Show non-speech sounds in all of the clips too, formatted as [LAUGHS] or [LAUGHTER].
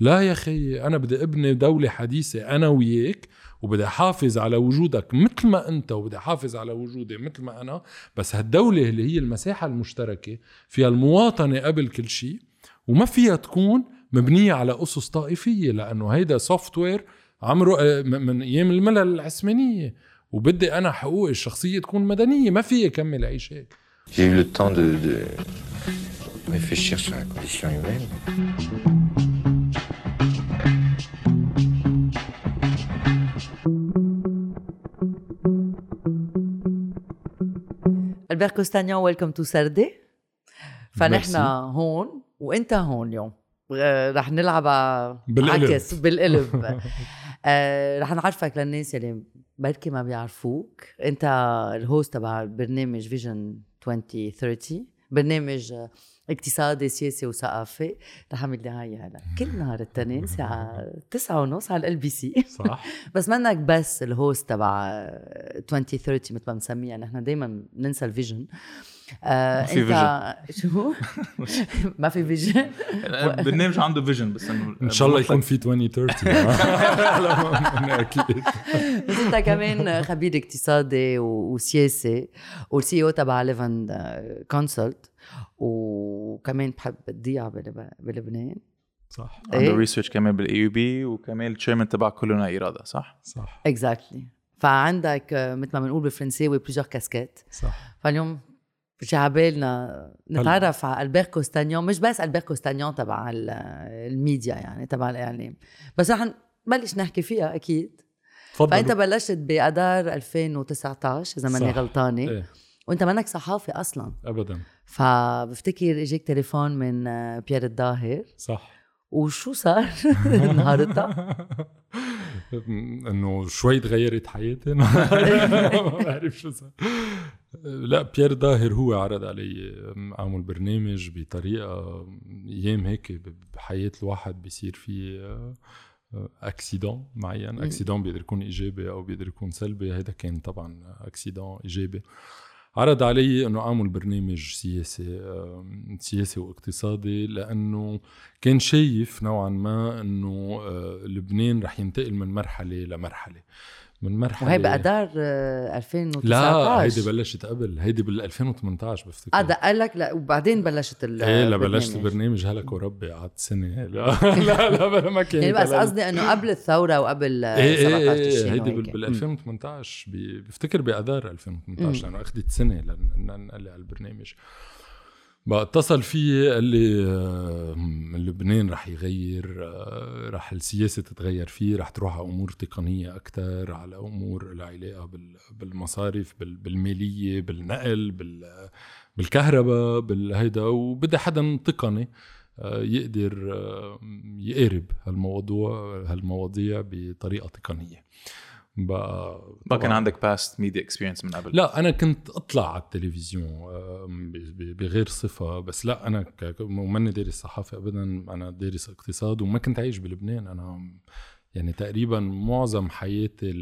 لا يا خيي أنا بدي أبني دولة حديثة أنا وياك وبدي أحافظ على وجودك مثل ما أنت وبدي أحافظ على وجودي مثل ما أنا. بس هالدولة اللي هي المساحة المشتركة فيها المواطنة قبل كل شيء وما فيها تكون مبنية على أسس طائفية لأنه هيدا software عمره من أيام الملل العثمانية. وبدي أنا حقوقي الشخصية تكون مدنية ما في كمل عيش هيك. J'ai eu le temps de, de réfléchir sur la condition humaine. البير كوستانيون ويلكم تو سردي فنحن هون وإنت هون اليوم. آه، رح نلعب بالقلب. عكس بالقلب. [LAUGHS] آه، رح نعرفك للناس اللي بركي ما بيعرفوك. إنت ال host تبع برنامج Vision 2030 برنامج اقتصادي سياسي وثقافي رح أعمل هاي هلا. كل نهار التنين الساعة تسعة ونص على ال LBC صح. [LAUGHS] بس منك بس ال host تبع 2030 مثل ما بنسميها. نحن دائما بننسى ال vision آه ما في أنت [LAUGHS] شو؟ ما في vision [LAUGHS] البرنامج عنده vision بس إنه إن شاء الله يكون في 2030 لا، أكيد. بس أنت كمان خبير اقتصادي وسياسي وال CEO تبع Levant Consult وكمان بحب بلب- بلبنان. صح. عنده إيه؟ research كمان بال AUB وكمان ال chairman تبع كلنا إرادة صح؟ صح. exactly فعندك آه، مثل ما بنقول بالفرنساوي plusieurs casquettes صح. فاليوم شي عبالنا نتعرف على ألبير كوستانيان مش بس ألبير كوستانيان تبع ال- الميديا يعني تبع الإعلام. بس رح نبلش نحكي فيها أكيد. تفضل. فأنت بلشت باذار 2019 إذا ماني. غلطانة. إيه. وأنت منك صحافي أصلا. ابدا. فبفتكر اجاك تليفون من آه، بيير الظاهر صح. وشو صار؟ [LAUGHS] نهارتها؟ إنه شوي تغيرت حياتي. [LAUGHS] ما بعرف شو صار. لا بيير ظاهر هو عرض علي أعمل برنامج بطريقة أيام هيك بحياة الواحد بيصير في أكسيدون معين. أكسيدون بيقدر يكون إيجابي أو بيقدر يكون سلبي. هذا كان طبعا أكسيدون إيجابي. عرض علي أنه أعمل برنامج سياسي سياسي واقتصادي لأنه كان شايف نوعا ما أنه آه، لبنان رح ينتقل من مرحلة لمرحلة. من مرحلة وهي باذار آه، 2019 لا هيدي بلشت قبل. هيدي بال 2018 بفتكر. آه دق لك لا وبعدين بلشت ال إيه لا بلشت البرنامج. هلك وربي قعدت سنة. [LAUGHS] لا لا لا [LAUGHS] ما كان يعني بس قصدي إنه قبل الثورة وقبل آه، إيه 17 إيه إيه هيدي وهيك. بال, بال مم. 2018 بي- بفتكر بأذار 2018 لأنه أخذت سنة لنقلي على البرنامج. بقى اتصل فيي قال لي آه، لبنان رح يغير آه، رح السياسة تتغير فيه رح تروح على أمور تقنية أكثر على أمور لها علاقه بال- بالمصارف بال- بالمالية بالنقل بال بالكهرباء بالهيدا وبدي حدا تقني آه، يقدر يقارب هالموضوع هالمواضيع بطريقة تقنية. بقى ما كان عندك past media experience من قبل. لا أنا كنت أطلع على التلفزيون بغير صفة بس لا أنا ماني دارس صحافه ابدا أنا دارس اقتصاد وما كنت عايش بلبنان أنا يعني تقريبا معظم حياتي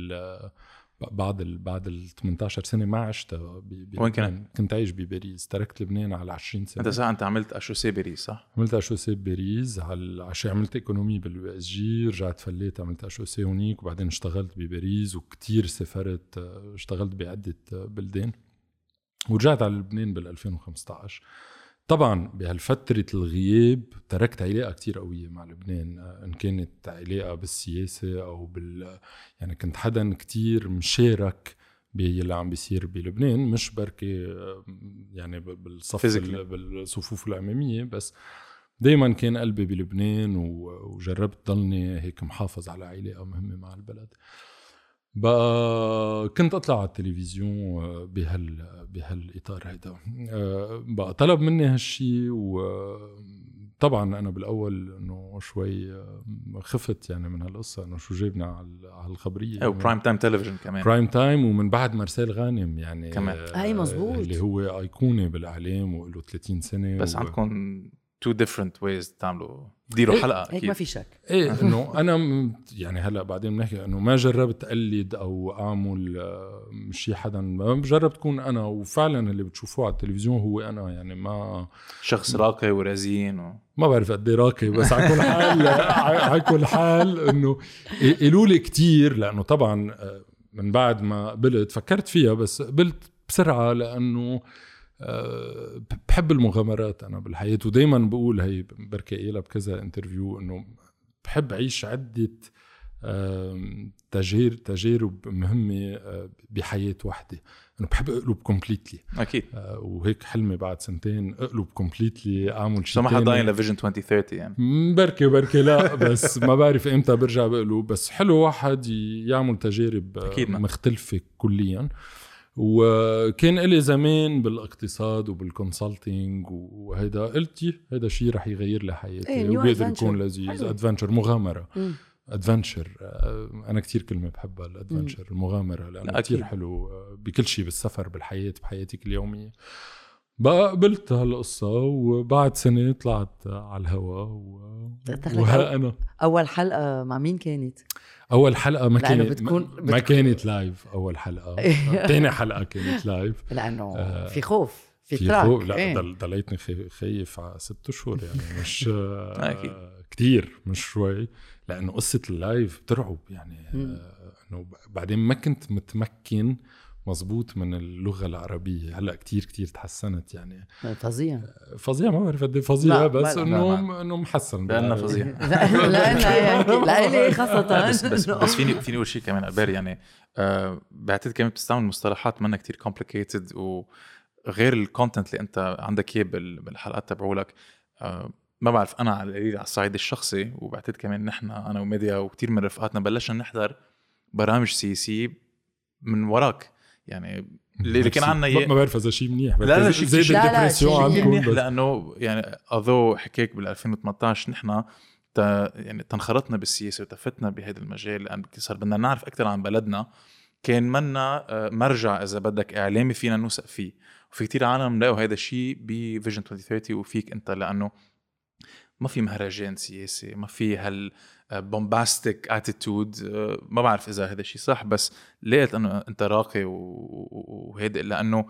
بعد ال بعد ال 18 سنة ما عشتها وين كنت؟ كنت عايش بباريس تركت لبنان على 20 سنة أنت صح أنت عملت HEC باريس صح؟ عملت HEC بباريس على عشان عملت économie بال USJ رجعت فليت عملت HEC هونيك وبعدين اشتغلت بباريس وكتير سافرت اشتغلت بعدة آه، بلدان ورجعت على لبنان بال 2015 طبعا بهالفترة الغياب تركت علاقة كتير قوية مع لبنان آه، إن كانت علاقة بالسياسة أو بال يعني كنت حدا كتير مشارك باللي عم بيصير بلبنان مش بركي آه، يعني بالصف بالصفوف الأمامية بس دايما كان قلبي بلبنان وجربت ضلني هيك محافظ على علاقة مهمة مع البلد. بقى كنت أطلع على التلفزيون آه، بهال بهالإطار هيدا آه، بقى طلب مني هالشي وطبعا أنا بالأول إنه شوي آه، خفت يعني من هالقصة إنه شو جايبنا على على الخبرية أو prime time تلفزيون كمان prime time ومن بعد مرسال غانم يعني كمان. آه، أي مزبوط. اللي هو أيقونة بالأعلام وله 30 سنة بس و... عندكم two different ways تعملوا. ديروا إيه، حلقة هيك أكيد. ما في شك. إيه [LAUGHS] إنه أنا يعني هلأ بعدين بنحكي إنه ما جربت اقلد أو أعمل آه، شيء حدا. ما جربت كون أنا وفعلا اللي بتشوفوه على التلفزيون هو أنا يعني ما شخص راقي ورزين و... ما بعرف قد إيه راقي بس على كل حال [LAUGHS] على كل حال إنه قالوا لي كثير لأنه طبعا آه، من بعد ما قبلت فكرت فيها بس قبلت بسرعة لأنه بحب المغامرات. أنا بالحياة ودائما بقول هي بركي قايلها بكذا انترفيو إنه بحب أعيش عدة آم، تجار تجارب مهمة آه، بحياة وحدة. إنه بحب أقلب completely أكيد. وهيك حلمي بعد سنتين أقلب completely أعمل شيء سمح تاني. ضاين ل Vision 2030 يعني. بركي بركي لا. [LAUGHS] بس ما بعرف إمتى برجع بقلب. بس حلو واحد يعمل تجارب آه، أكيد. مختلفة كليا. وكان إلي زمان بالاقتصاد وبال consulting وهيدا قلت هيدا شيء رح يغير لي حياتي new وبيقدر. يكون لذيذ حلو. adventure مغامرة مم. adventure أنا كتير كلمة بحبها ال adventure المغامرة لأنه لا، كتير أكيد. حلو آه، بكل شيء بالسفر بالحياة بحياتك اليومية بقى قبلت هالقصة وبعد سنة طلعت على الهوا و... وها أول- أنا أول حلقة مع مين كانت؟ أول حلقة ما لأنه كانت بتكون- ما, كانت live أول حلقة [LAUGHS] تاني حلقة كانت live لأنه آه، في خوف في, في trac خوف لا إيه. ضل ضليتني خايف على ست اشهر يعني مش [LAUGHS] أكيد. آه كتير مش شوي لأنه قصة ال live بترعب يعني. آه إنه بعدين ما كنت متمكن مزبوط من اللغة العربية. هلأ كتير كتير تحسنت يعني. فظيع. فظيع ما بعرف قد إيه فظيع لا، بس لا، إنه إنه محسن بالعربي. فظيع. [LAUGHS] لأنها يعني لإلي خاصة. بس بس, بس فيني [LAUGHS] فيني أقول شيء كمان. قبل يعني آه بعتقد كمان بتستعمل مصطلحات منا كتير complicated وغير ال content اللي أنت عندك إياه بال- بالحلقات تبعولك. آه ما بعرف أنا على القليل على الصعيد الشخصي وبعتقد كمان نحن أنا وميديا وكتير من رفقاتنا بلشنا نحضر برامج سياسيه من وراك. يعني اللي كان عنا ما- اياه ما بعرف إذا شيء منيح لا، لا، شيء زي الدبرسيون شيء عندكم لأنه يعني اذو حكيك بال 2018 نحن يعني تنخرطنا بالسياسة وتفتنا بهذا المجال لأن صار بدنا نعرف أكثر عن بلدنا كان منا آه، مرجع إذا بدك إعلامي فينا نوثق فيه. وفي كتير عالم لقوا هذا الشيء ب Vision 2030 وفيك أنت لأنه ما في مهرجان سياسي ما في هال bombastic attitude ما بعرف إذا هذا الشيء صح بس لقيت أنه أنت راقي و- و- وهادئ لأنه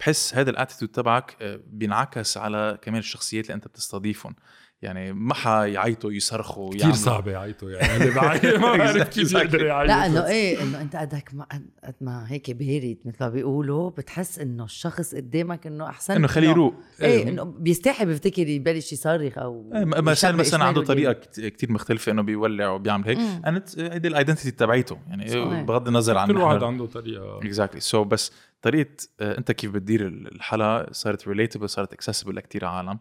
بحس هذا ال attitude تبعك آه، بينعكس على كمان الشخصيات اللي أنت بتستضيفهم. يعني ما حيعيطوا يصرخوا كثير يعملوا- صعب يعيطوا يعني. اللي بعيط ما بعرف كيف [LAUGHS] يقدر يعيط. لا إنه. إيه إنه أنت قدك ما قد ما هيك بارد مثل ما بيقولوا بتحس إنه الشخص قدامك إنه أحسن. إنه خليه يروق. إيه إنه بيستحي بيفتكر يبلش يصرخ أو إيه، مثلا مثلا عنده. طريقة كت- كتير مختلفة إنه بيولع وبيعمل هيك. أنا هيدي ال identity تبعيته. يعني. بغض النظر عن كل واحد عنده طريقة. exactly so بس طريقة آه، أنت كيف بتدير الحلقة صارت relatable صارت accessible لكتير عالم.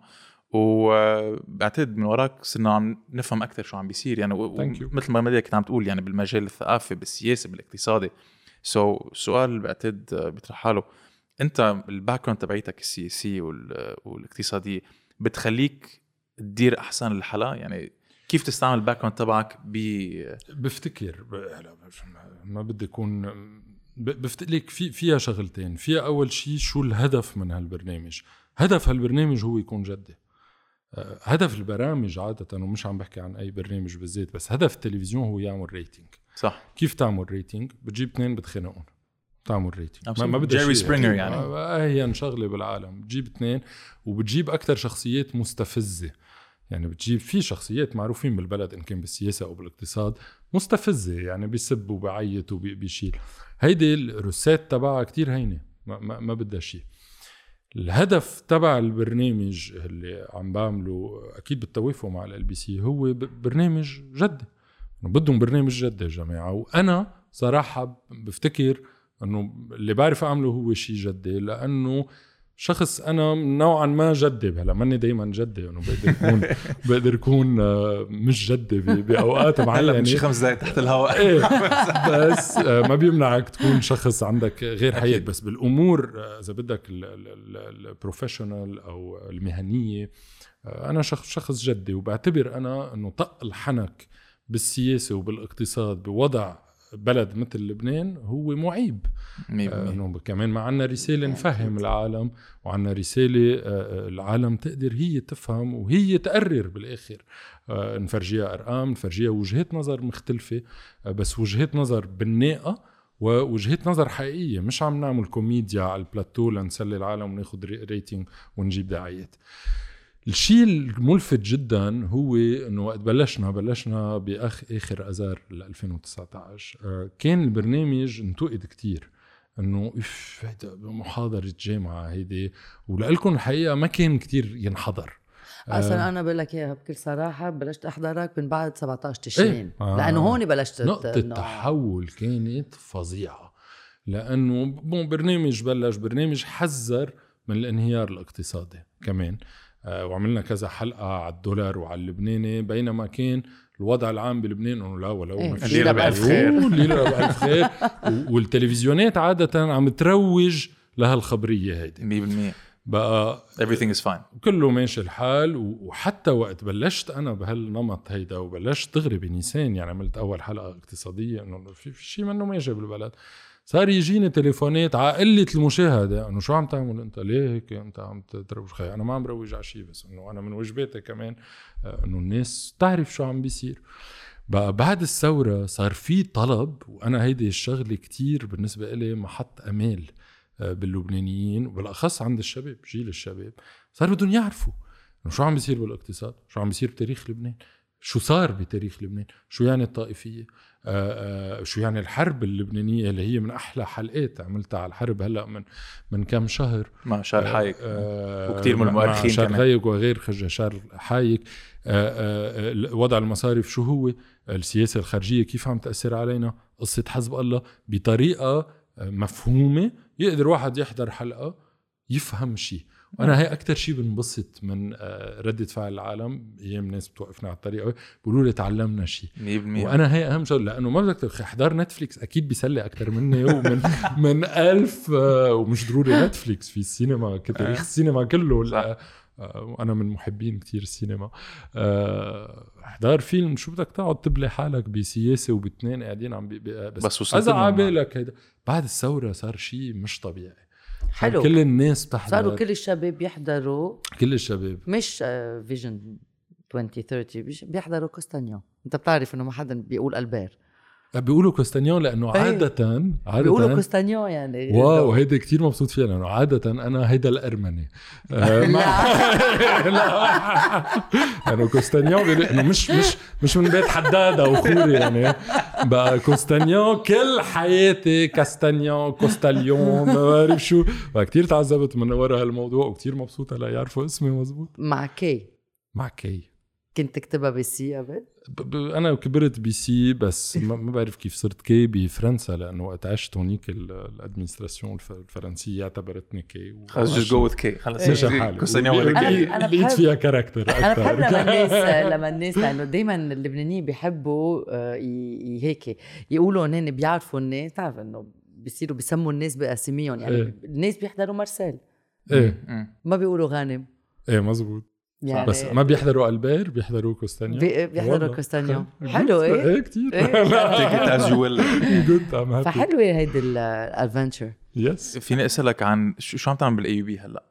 وبعتقد من وراك صرنا عم نفهم أكثر شو عم بيصير. يعني. مثل ما مديا كنت عم تقول يعني بالمجال الثقافي بالسياسي بالاقتصادي. so so, سؤال بعتقد بيطرح حاله. أنت ال background تبعيتك السياسية وال- والاقتصادية بتخليك تدير أحسن الحلقة يعني كيف تستعمل الباك جراوند تبعك ب؟ بفتكر هلا ما بدي أكون ب- بفتكر لك في فيها شغلتين. فيها أول شيء شو الهدف من هالبرنامج. هدف هالبرنامج هو يكون جدي. هدف البرامج عادة ومش عم بحكي عن أي برنامج بالذات بس هدف التلفزيون هو يعمل rating صح. كيف تعمل rating بتجيب اثنين بتخانقهن تعمل rating Absolutely. بدها Jerry. Springer يعني. أهين شغله بالعالم. بتجيب اثنين وبتجيب أكثر شخصيات مستفزة. يعني بتجيب في شخصيات معروفين بالبلد إن كان بالسياسة أو بالاقتصاد مستفزة يعني بيسب وبيعيط وبيشيل هيدي الروسات تبعها كتير هينة. ما, ما, ما بدها شيء. الهدف تبع البرنامج اللي عم بعمله أكيد بتوافقوا مع LBC هو برنامج جدي إنه بدهم برنامج جدي يا جماعة. وأنا صراحة بفتكر إنه اللي بعرف أعمله هو شيء جدي لأنه شخص أنا نوعا ما جدي هلا ماني دائما جدي انه بقدر اكون [LAUGHS] بقدر اكون آه، مش جدي بأوقات هلا معينة. بشي خمس دقائق تحت الهواء. إيه بس آه، ما بيمنعك تكون شخص عندك غير حياه بس بالأمور آه، إذا بدك ال professional أو المهنية أنا شخص شخص جدي. وبعتبر أنا إنه طق الحنك بالسياسة وبالاقتصاد بوضع بلد مثل لبنان هو معيب. آه،. إنه كمان ما عنا رسالة نفهم العالم وعنا رسالة آه، آه، العالم تقدر هي تفهم وهي تقرر بالآخر. نفرجيها أرقام نفرجيها وجهات نظر مختلفة. بس وجهات نظر بناءه ووجهات نظر حقيقية. مش عم نعمل كوميديا على البلاتو لنسلي العالم وناخذ rating ونجيب دعايات. الشيء الملفت جدا هو إنه وقت بلشنا بلشنا باخ آخر أذار ل 2019 آه، كان البرنامج انتقد كتير. إنه إف هيدا محاضره جامعة هيدي. ولكم الحقيقة ما كان كتير ينحضر. أصلا أنا بقول لك إياها بكل صراحة بلشت أحضرك من بعد 17 تشرين. إيه. آه. لأنه هون بلشت نقطة إنه- التحول كانت فظيعة. لأنه بون برنامج بلش برنامج حذر من الانهيار الاقتصادي كمان. آه وعملنا كذا حلقة على الدولار وعلى اللبناني بينما كان الوضع العام بلبنان إنه لا ولو إيه، ما في الليرة شيء. بألف خير. أوه، الليرة بألف خير. والتلفزيونات عادة عم تروج لهالخبرية هيدي. مية بالمية. بقى everything is fine. كله ماشي الحال وحتى وقت بلشت أنا بهالنمط هيدا وبلشت دغري بنيسان يعني عملت أول حلقة اقتصادية إنه في, في شيء منه ماشي بالبلد. صار يجيني تليفونات على قلة المشاهدة. انه شو عم تعمل أنت؟ ليه هيك؟ أنت عم تروج خي. أنا ما عم روج على شيء بس إنه أنا من واجباتي كمان آه، إنه الناس تعرف شو عم بيصير. بقى بعد الثورة صار في طلب وأنا هيدي الشغلة كتير بالنسبة إلي محط أمال آه، باللبنانيين وبالأخص عند الشباب جيل الشباب. صار بدهم يعرفوا شو عم بيصير بالإقتصاد شو عم بيصير بتاريخ لبنان. شو صار بتاريخ لبنان؟ شو يعني الطائفية؟ آه آه شو يعني الحرب اللبنانية اللي هي من أحلى حلقات عملتها على الحرب هلأ من من كم شهر؟ مع شار حايك آه، وكتير من مع- المؤرخين مع شار. غايق وغير شار حايك وضع المصارف شو هو؟ السياسة الخارجية كيف عم تأثر علينا؟ قصة حزب الله بطريقة مفهومة. يقدر واحد يحضر حلقة يفهم شيء وأنا هي أكثر شيء بنبسط من آه، ردة فعل العالم أيام ناس بتوقفنا على الطريقة بيقولوا لي تعلمنا شيء مية بالمية. وأنا هي اهم شغله لأنه ما بدك احضر Netflix أكيد بيسلي أكثر مني ومن [LAUGHS] من ألف آه، ومش ضروري Netflix في السينما كتاريخ آه. السينما كله صح. وأنا من محبين كتير السينما. احضر فيلم شو بدك تقعد تبلي حالك بسياسة وباثنين قاعدين عم بي بس, بس وصلت إذا. عبالك هيدا. بعد الثورة صار شيء مش طبيعي. حلو. كل الناس بتحضر. صاروا كل الشباب يحضروا. كل الشباب. مش Vision 2030 بيش- بيحضروا كوستانيان انت بتعرف انه ما حدا بيقول ألبير. بيقولوا كوستانيان لأنه إيه. عاده بيقولوا عاده كوستانيان يعني. wow هيدا كتير مبسوط فيها لأنه عادة أنا هيدا الأرمني. [LAUGHS] آه، لا. لأنه كوستانيان بيقول- إنه مش مش مش من بيت حداد أو خوري يعني. بقى كوستانيان كل حياتي كاستانيون كوستاليون ما بعرف شو. كتير تعذبت من ورا هالموضوع وكتير مبسوطة لا يعرفوا اسمي مزبوط مع K. مع K. كنت تكتبها بال C قبل؟ ب- ب- أنا كبرت ب C بس ما ما بعرف كيف صرت K بفرنسا لأنه وقت عشت هونيك ال- ال administration الف- الفرنسية اعتبرتني K خلص go with K. خلص مشي حالي K لقيت- أنا لقيت بحب- فيها character أنا أكثر بحب لما الناس [LAUGHS] لما الناس لأنه دائما اللبنانيين بيحبوا آه، هيك. يقولوا هن بيعرفوا الناس تعرف إنه بيصيروا بيسموا الناس بأساميهم يعني إيه. الناس بيحضروا مارسيل. إيه. ما بيقولوا غانم. إيه مزبوط. يعني بس ما بيحضروا ألبير بيحضروا كوستانيان؟ بي- بيحضروا. كوستانيان. حلو إيه؟ إيه كثير إيه. [LAUGHS] happy [LAUGHS] فحلوة هيدي ال adventure. yes فيني أسألك عن شو شو عم تعمل بال AUB هلا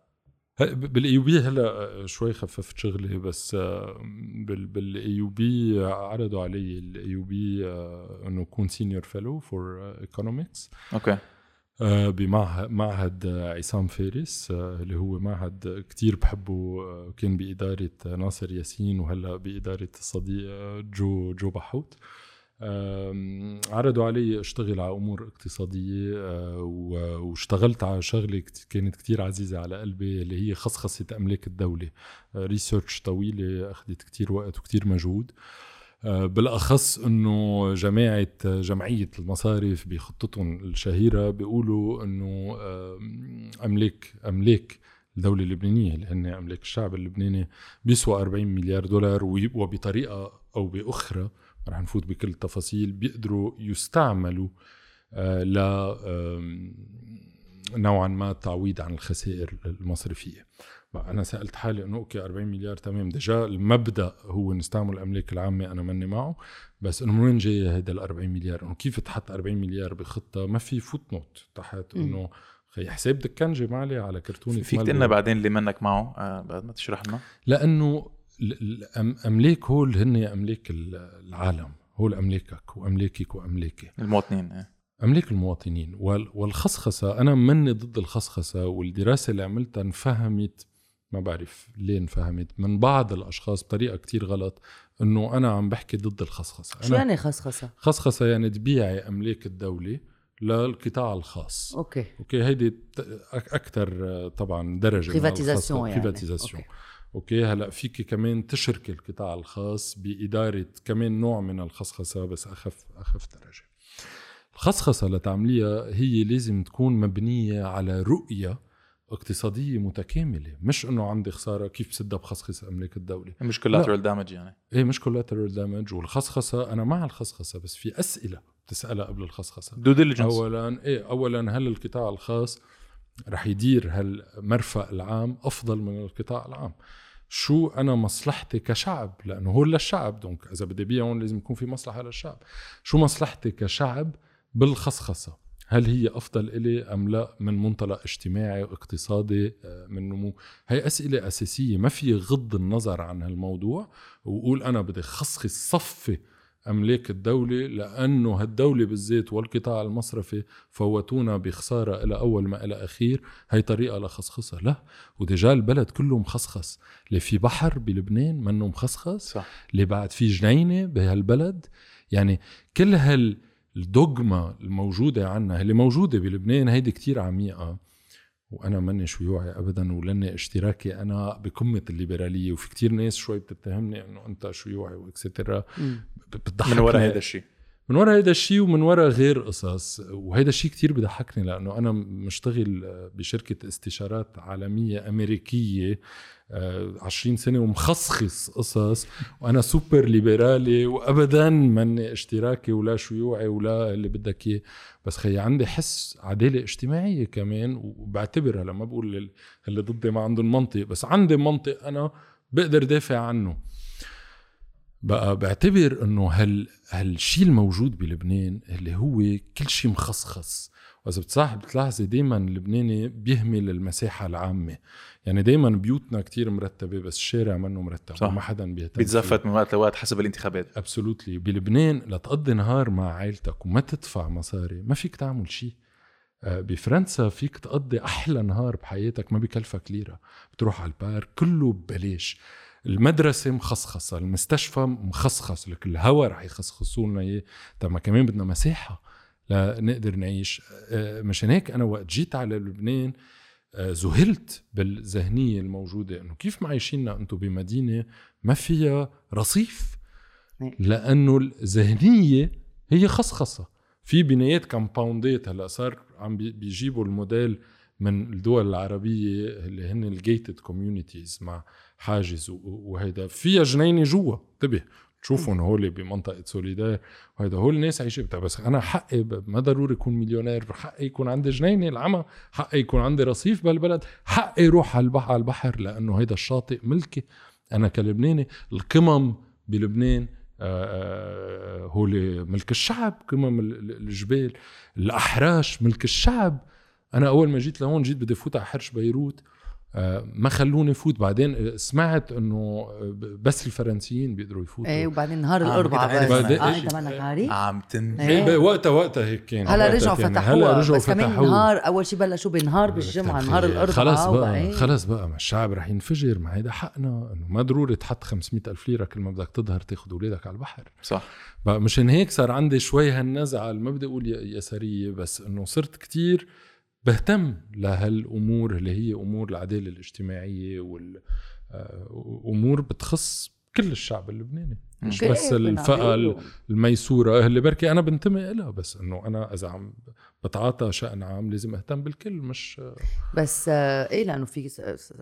بال AUB هلا شوي خففت شغلي بس آه، بال AUB عرضوا علي ال AUB إنه اكون senior fellow for economics okay بمعهد آه، عصام فارس آه، اللي هو معهد كتير بحبه آه، كان بإدارة ناصر ياسين وهلأ بإدارة الصديق جو جو بحوت. عرضوا علي أشتغل على أمور اقتصادية واشتغلت على شغلة كانت كتير عزيزة على قلبي اللي هي خصخصة أملاك الدولة. ريسيرش طويلة أخذت كتير وقت وكتير مجهود. آه، بالأخص إنه جماعة جمعية المصارف بخطتهم الشهيرة بيقولوا إنه آم، أملاك أملاك الدولة اللبنانية اللي هن أملاك الشعب اللبناني بيسوى 40 مليار دولار وبطريقة أو بأخرى رح نفوت بكل التفاصيل بيقدروا يستعملوا آه، ل نوعا ما تعويض عن الخسائر المصرفية. أنا سألت حالي إنه okay 40 مليار تمام. déjà المبدأ هو نستعمل الأملاك العامة أنا ماني معه بس إنه من وين جاي هيدا ال 40 مليار؟ إنه كيف تحط 40 مليار بخطة؟ ما في footnote تحت. إنه خي حساب دكنجي معلي على كرتونه فيك. تقلنا بعدين اللي منك معه آه بعد ما تشرح لنا. لأنه ال- الاملاك هول هن أملاك ال- العالم. هول أملاكك وأملاكك وأملاكي. المواطنين آه. أملاك المواطنين. وال- والخصخصة أنا مني ضد الخصخصة والدراسة اللي عملتها انفهمت ما بعرف ليه انفهمت من بعض الأشخاص بطريقة كتير غلط إنه أنا عم بحكي ضد الخصخصة شو يعني خصخصة؟ خصخصة يعني تبيعي أملاك الدولة للقطاع الخاص أوكي أوكي هيدي أكثر طبعا درجة الخصخصة. يعني. Privatisation. أوكي. أوكي هلأ فيك كمان تشركي القطاع الخاص بإدارة كمان نوع من الخصخصة بس أخف أخف درجة الخصخصة لتعمليها هي لازم تكون مبنية على رؤية اقتصادية متكاملة مش إنه عندي خسارة كيف بسدها بخصخص أملاك الدولة. مش collateral damage يعني. إيه مش collateral damage والخصخصه أنا مع الخصخصه بس في أسئلة بتسألها قبل الخصخصه due diligence اولا إيه اولا هل القطاع الخاص رح يدير هالمرفأ العام أفضل من القطاع العام؟ شو أنا مصلحتي كشعب؟ لأنه هو للشعب donc إذا بدي بيع هون لازم يكون في مصلحة للشعب. شو مصلحتي كشعب بالخصخصه هل هي أفضل إلي أم لا من منطلق اجتماعي اقتصادي آه، من نمو؟ هي أسئلة أساسية ما في غض النظر عن هالموضوع. وقول أنا بدي خصخص صفي املاك الدولة لأنه هالدولة بالذات والقطاع المصرفي فوتونا بخسارة إلى أول ما إلى أخير. هي طريقة لخصخصها. لا ودجال البلد كله مخصخص اللي في بحر بلبنان منه مخصخص صح. اللي بعد في جنينة بهالبلد. يعني كل هال الدوغما الموجودة عنا اللي موجودة بلبنان هيدي كتير عميقة. وأنا ماني شيوعي ابدا ولاني اشتراكي أنا بقمة الليبرالية. وفي كتير ناس شوي بتتهمني إنه أنت شيوعي واكسترا مم. بتضحكني. من وراء هذا الشيء. من ورا هيدا الشيء ومن ورا غير قصص. وهيدا الشيء كتير بضحكني لأنه أنا مشتغل بشركة استشارات عالمية أمريكية آه، 20 سنة ومخصخص قصص. وأنا سوبر ليبرالي وابدا ماني اشتراكي ولا شيوعي ولا اللي بدك إياه. بس خي عندي حس عدالة اجتماعية كمان وبعتبرها لما بقول لل- اللي ضدي ما عندهم منطق بس عندي منطق أنا بقدر دافع عنه. بقى بعتبر إنه هال هالشيء الموجود بلبنان اللي هو كل شيء مخصخص. وإذا بتصاحب بتلاحظي دائما اللبناني بيهمل المساحة العامة. يعني دائما بيوتنا كتير مرتبة بس الشارع منه مرتب صح. وما حدا بيهتم بيتزفت من وقت لوقت حسب الانتخابات. ابسولوتلي بلبنان لتقضي نهار مع عائلتك وما تدفع مصاري ما فيك تعمل شيء. آه، بفرنسا فيك تقضي أحلى نهار بحياتك ما بكلفك ليرة. بتروح على البار كله ببلاش. المدرسة مخصخصة المستشفى مخصخص لك الهوا رح يخصخصوا لنا إياه. طب ما كمان بدنا مساحة لنقدر نعيش. آه، مشان هيك أنا وقت جيت على لبنان آه، ذهلت بالذهنية الموجودة إنه كيف معيشيننا أنتم بمدينة ما فيها رصيف. نعم. لأنه الذهنية هي خصخصة. في بنايات compound ات هلأ صار عم بي- بيجيبوا الموديل من الدول العربية اللي هن ال gated communities مع حاجز وهيدا. فيها جنينة جوا. انتبه تشوفهم هول بمنطقة سوليدار وهيدا. هول الناس عايشين بتاع. بس أنا حقي ما ضروري أكون مليونير. حقي يكون عندي جنينة العمى. حقي يكون عندي رصيف بالبلد. حقي روح على البحر, على البحر لأنه هيدا الشاطئ ملكي. أنا كلبناني. القمم بلبنان آه، آه، هول ملك الشعب. قمم ال- ال- الجبال. الأحراش ملك الشعب. أنا أول ما جيت لهون جيت بدي فوت على حرش بيروت. آه، ما خلوني فوت بعدين سمعت إنه بس الفرنسيين بيقدروا يفوتوا. إيه وبعدين نهار آه، الاربعاء بس عارف عارف؟ عم تن إيه. إيه وقتها وقتها هيك كان هلا وقتها رجعوا. فتحوها. هلا رجعوا بس كمان فتحوها. نهار أول شيء بلشوا بنهار بالجمعة نهار الاربعاء خلص بقى خلص بقى ما الشعب رح ينفجر. ما هيدا حقنا إنه ما ضروري تحط 500 ألف ليرة كل ما بدك تظهر تاخذ اولادك على البحر. صح. بقى مشان هيك صار عندي شوي هالنزعة ما بدي أقول ي- يسارية بس إنه صرت كتير بهتم لهالأمور اللي هي أمور العدالة الاجتماعية والامور بتخص كل الشعب اللبناني مش بس الفئة. الميسورة اللي بركي أنا بنتمي لها بس إنه أنا إذا عم بتعاطى شأن عام لازم أهتم بالكل مش بس آه، إيه لأنه في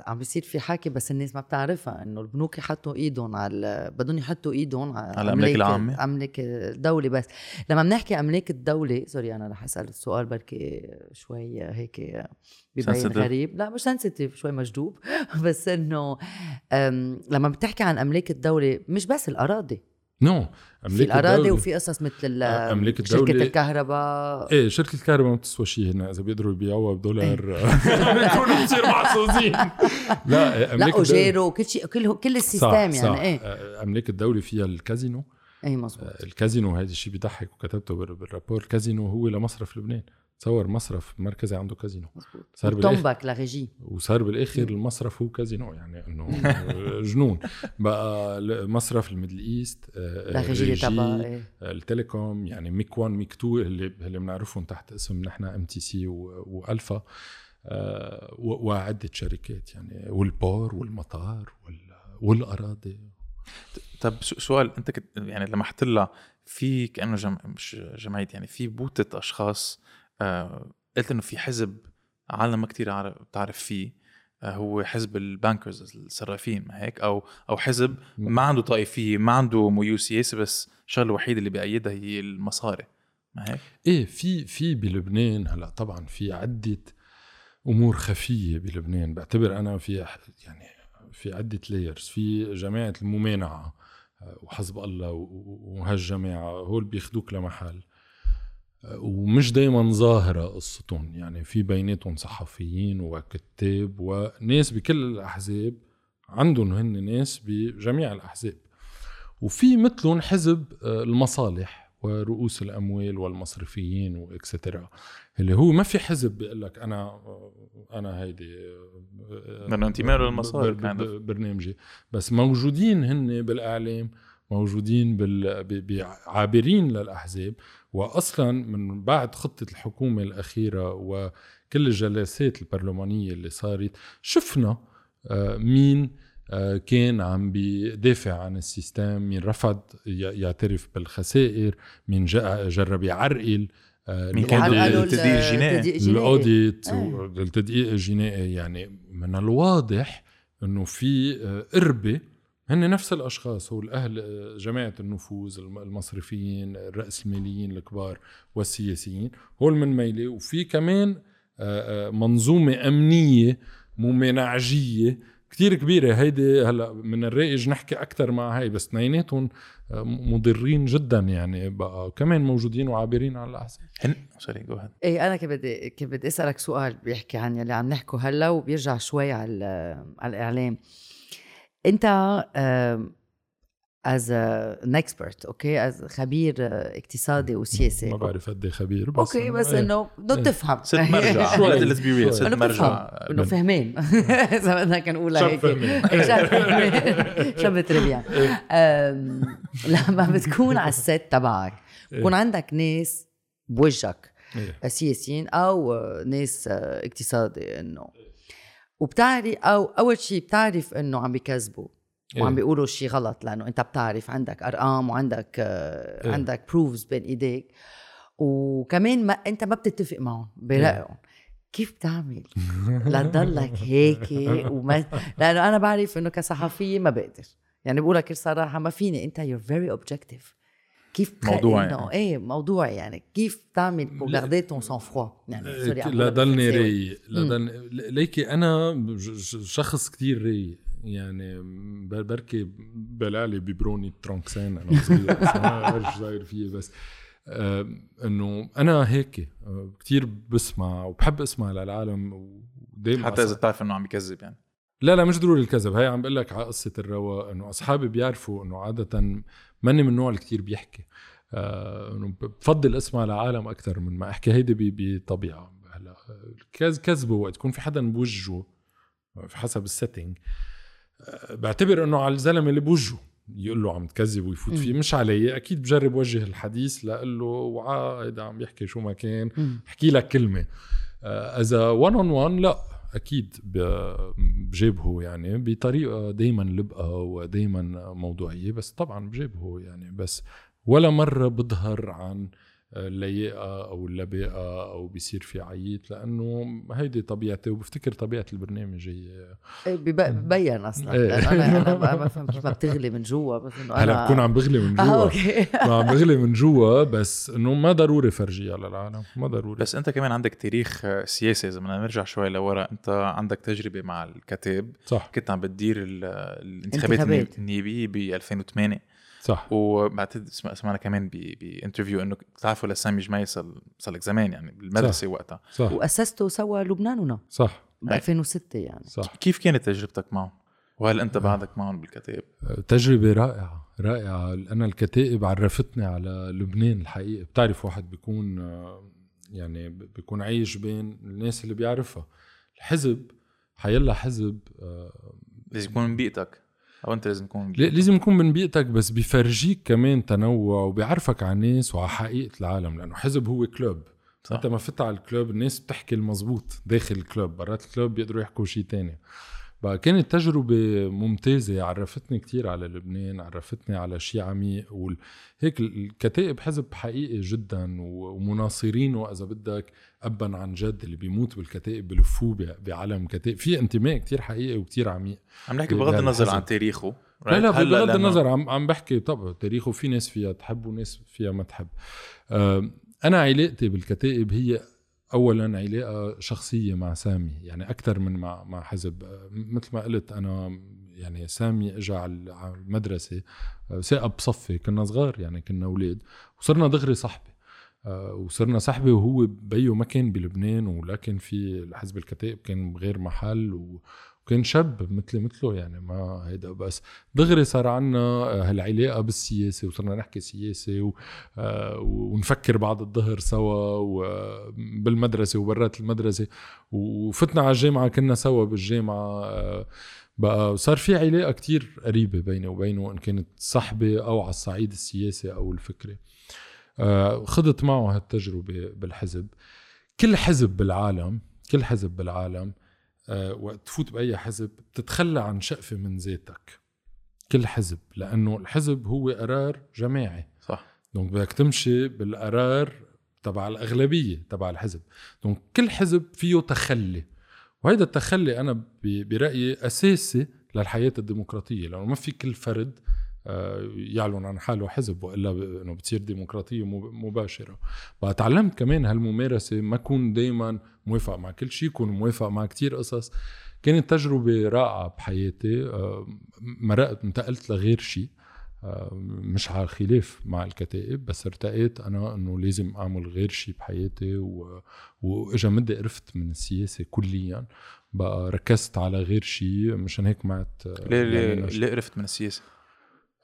عم بيصير في حكي بس الناس ما بتعرفها إنه البنوك يحطوا إيدهم على بدهم يحطوا إيدهم على على الأملاك العامة؟ أملاك الدولة بس لما بنحكي أملاك الدولة سوري أنا رح اسال السؤال بركي شوي هيك ببين. غريب لا مش sensitive شوي مجدوب [LAUGHS] بس إنه لما بتحكي عن أملاك الدولة مش بس الأراضي no في الأراضي وفي قصص مثل أملاك شركة الدولة- الكهرباء. إيه شركة الكهرباء ما بتسوى شيء هنا إذا بيقدروا يبيعوها بدولار. بيكونوا كثير محظوظين لا لا أملاك الدولة وجيرو كل شيء كل كل ال system يعني صح. إيه. آه، أملاك الدولة فيها الكازينو. إيه مزبوط الكازينو هذا الشيء بيضحك وكتبته بال- بال rapport. الكازينو هو لمصرف لبنان. تصور مصرف مركزي عنده كازينو. صار بالاخر تومبك la régie وصار بالآخر المصرف هو كازينو يعني إنه [LAUGHS] جنون. بقى مصرف الميدل إيست آه، la régie ريجي، تبع إيه. ال telecom يعني ميك 1 ميك 2 اللي اللي بنعرفهم تحت اسم نحن ام تي سي وألفا آه، وعدة شركات يعني وال port والمطار وال- والأراضي. طب سؤال أنت كنت يعني لمحت لها في كأنه جم... مش جمعية يعني في بوتة أشخاص آه قلت إنه في حزب عالم ما كثير بتعرف فيه آه هو حزب ال bankers الصرافين ما هيك؟ أو أو حزب ما عنده طائفية ما عنده ميول سياسي بس الشغله الوحيده اللي بيأيدها هي المصاري ما هيك؟ إيه في في بلبنان هلأ طبعا في عدة أمور خفية بلبنان بعتبر أنا في يعني في عدة layers في جماعة الممانعة آه، وحزب الله وهالجماعة هول بياخدوك لمحل. آه، ومش دايما ظاهرة قصتهم يعني في بيناتهم صحفيين وكتاب وناس بكل الأحزاب عندهم هن ناس بجميع الأحزاب وفي مثلهم حزب آه، المصالح ورؤوس الأموال والمصرفيين واكسترا اللي هو ما في حزب بيقول لك أنا أنا هيدي آه، لأنه انتماء of. برنامجي بس موجودين هن بالإعلام موجودين بال... عابرين للأحزاب واصلا من بعد خطة الحكومة الأخيرة وكل الجلسات البرلمانية اللي صارت شفنا آه، مين آه، كان عم بيدافع عن السيستم مين رفض ي- يعترف بالخسائر مين جرب يعرقل آه، مين كان التدقيق الجنائي. التدقيق. الأوديت. والتدقيق الجنائي يعني من الواضح إنه في قربة هن نفس الأشخاص هو الأهل آه، جماعة النفوذ الم- المصرفيين الراسماليين الكبار والسياسيين هول من ميله وفي كمان آه، آه، منظومة أمنية ممنعجية كتير كبيرة. هيدي هلأ من الرائج نحكي أكثر مع هاي بس اثنيناتهم مضرين جدا يعني بقى كمان موجودين وعابرين على الأحزاب. هن سوري جو إيه أنا كنت بدي كنت بدي أسألك سؤال بيحكي عن يلي عم نحكوا هلأ وبيرجع شوي على على الإعلام. انت as an expert أوكي as خبير آه، اقتصادي وسياسي ما بعرف قد إيه خبير بس أوكي بس إيه. إنه بدك إيه. تفهم ست [LAUGHS] مرجع. let's be real ست مرجع. إنه فهمان اذا [LAUGHS] [LAUGHS] بدنا نقولها هيك. إيه، شاب فهمان شاب تربيان أم، لما بتكون على الست تبعك. بكون عندك ناس بوجهك إيه. سياسيين أو ناس اقتصادي إنه. وبتعرف أو أول شيء بتعرف إنه عم بيكذبوا. وعم إيه. بيقولوا شيء غلط لأنه أنت بتعرف عندك أرقام وعندك آه، إيه. عندك proofs بين إيديك. وكمان ما أنت ما بتتفق معهم برايهم كيف بتعمل؟ [LAUGHS] لتضلك هيك وما [LAUGHS] لأنه أنا بعرف إنه كصحفية ما بقدر. يعني بقول لك الصراحه ما فيني أنت you're very objective. كيف موضوعي إنه يعني. إيه موضوعي يعني كيف تعمل pour garder ton sang froid يعني sorry عم لا بقولها ضلني بالفرنساوي. رايق لا ضلني ليكي أنا شخص كتير رايق يعني بركي بلعلي ببروني ترونكسين أنا صغير ما بعرف شو صاير فيه بس آه إنه أنا هيك آه كتير بسمع وبحب أسمع للعالم ودايما حتى إذا بتعرف إنه عم بكذب يعني لا لا مش ضروري الكذب هي عم بقول لك على قصة الرواق إنه أصحابي بيعرفوا إنه عادة ماني من النوع اللي كتير بيحكي. آه، إنه بفضل أسمع لعالم أكثر من ما أحكي. هيدي بطبيعة. هلا كذ كذبه وقت يكون في حدا بوجهه في حسب ال setting آه، بعتبر إنه على الزلمة اللي بوجهه يقول له عم تكذب ويفوت فيه. مش علي. أكيد بجرب وجه الحديث لأقول له وعا هيدا عم يحكي شو ما كان. أحكي لك كلمة. آه، إذا 1 on 1 لا. أكيد ب- بجيبه يعني بطريقة دائما لبقة ودائما موضوعية بس طبعا بجيبه يعني بس ولا مرة بظهر عن اللياقه أو اللباقه أو بيصير في عييت لأنه هيدي طبيعتي وبفتكر طبيعة البرنامج هي إيه، بب- ببين أصلا إيه. لأنه أنا أنا ما [LAUGHS] بفهم كيف ما بتغلي من جوا بس إنه هلا أنا بكون عم بغلي من آه جوا. أوكي. ما عم بغلي من جوا بس إنه ما ضروري فرجيها للعالم ما ضروري. بس أنت كمان عندك تاريخ آه، سياسي إذا بدنا نرجع شوي لورا أنت عندك تجربة مع الكتاب صح. كنت عم بتدير ال- الانتخابات انتخابات. النيابية ب 2008 صح. وبعتقد سم- سمعنا كمان بانترفيو إنه بتعرفوا لسامي جميل صار صار لك زمان يعني بالمدرسة وقتها. صح. وأسسته سوا لبناننا صح. ب 2006 يعني. صح. كيف كانت تجربتك معهم؟ وهل أنت بعدك معهم بالكتاب؟ تجربة رائعة رائعة. أنا الكتائب عرفتني على لبنان الحقيقة. بتعرف واحد بيكون آه، يعني بيكون عايش بين الناس اللي بيعرفها. الحزب حيلا حزب آه، لازم يكون من بيئتك. أو أنت لازم تكون من لا- بيئتك. لازم يكون من بيئتك بس بيفرجيك كمان تنوع وبيعرفك على الناس وعلى حقيقة العالم لأنه حزب هو club صح. أنت ما فت على ال club الناس بتحكي المزبوط داخل ال club برات ال club بيقدروا يحكوا شيء تاني. بقى كانت تجربة ممتازة عرفتني كتير على لبنان عرفتني على شيء عميق وال... هيك الكتائب حزب حقيقي جدا ومناصرينه إذا بدك أبا عن جد اللي بيموت بالكتائب بلفوه بعلم كتائب. في انتماء كتير حقيقي وكتير عميق عم نحكي بغض النظر. عن تاريخه لا لا بغض النظر عم عم بحكي طبعا تاريخه في ناس فيها تحب وناس فيها ما تحب. آه، أنا علاقتي بالكتائب هي اولا علاقة شخصية مع سامي يعني أكثر من مع مع حزب. مثل ما قلت أنا يعني سامي اجى على المدرسة ثاقب بصفي كنا صغار يعني كنا أولاد. وصرنا دغري صحبه وصرنا صحبه وهو بيو ما كان بلبنان ولكن في حزب الكتائب كان بغير محل و وكان شاب مثلي مثله يعني ما هيدا بس. دغري صار عنا آه، هالعلاقة بالسياسة وصرنا نحكي سياسة و... آه، ونفكر بعد الظهر سوا وبالمدرسه وبرات المدرسة وفتنا على الجامعة كنا سوا بالجامعة آه، بقى صار في علاقة كتير قريبة بيني وبينه ان كانت صحبه أو على الصعيد السياسي أو الفكري. خضت معه هالتجربة بالحزب. كل حزب بالعالم كل حزب بالعالم وقت تفوت بأي حزب بتتخلى عن شقفه من ذاتك. كل حزب لأنه الحزب هو قرار جماعي. صح. donc بدك تمشي بالقرار تبع الأغلبية تبع الحزب. donc كل حزب فيه تخلي. وهيدا التخلي أنا برأيي أساسي للحياة الديمقراطية لأنه ما في كل فرد آه، يعلن عن حاله حزب وإلا إنه بتصير ديمقراطية مب- مباشرة. بقى تعلمت كمان هالممارسة ما اكون دائما موافق مع كل شيء كون موافق مع كتير قصص كانت تجربة رائعة بحياتي آه، مرقت انتقلت لغير شيء آه، مش على خلاف مع الكتائب بس ارتقيت أنا إنه لازم أعمل غير شيء بحياتي و... وإجا مدة قرفت من السياسة كليا بقى ركزت على غير شيء مشان هيك معت آه، ليه ليه, يعني. ليه قرفت من السياسة؟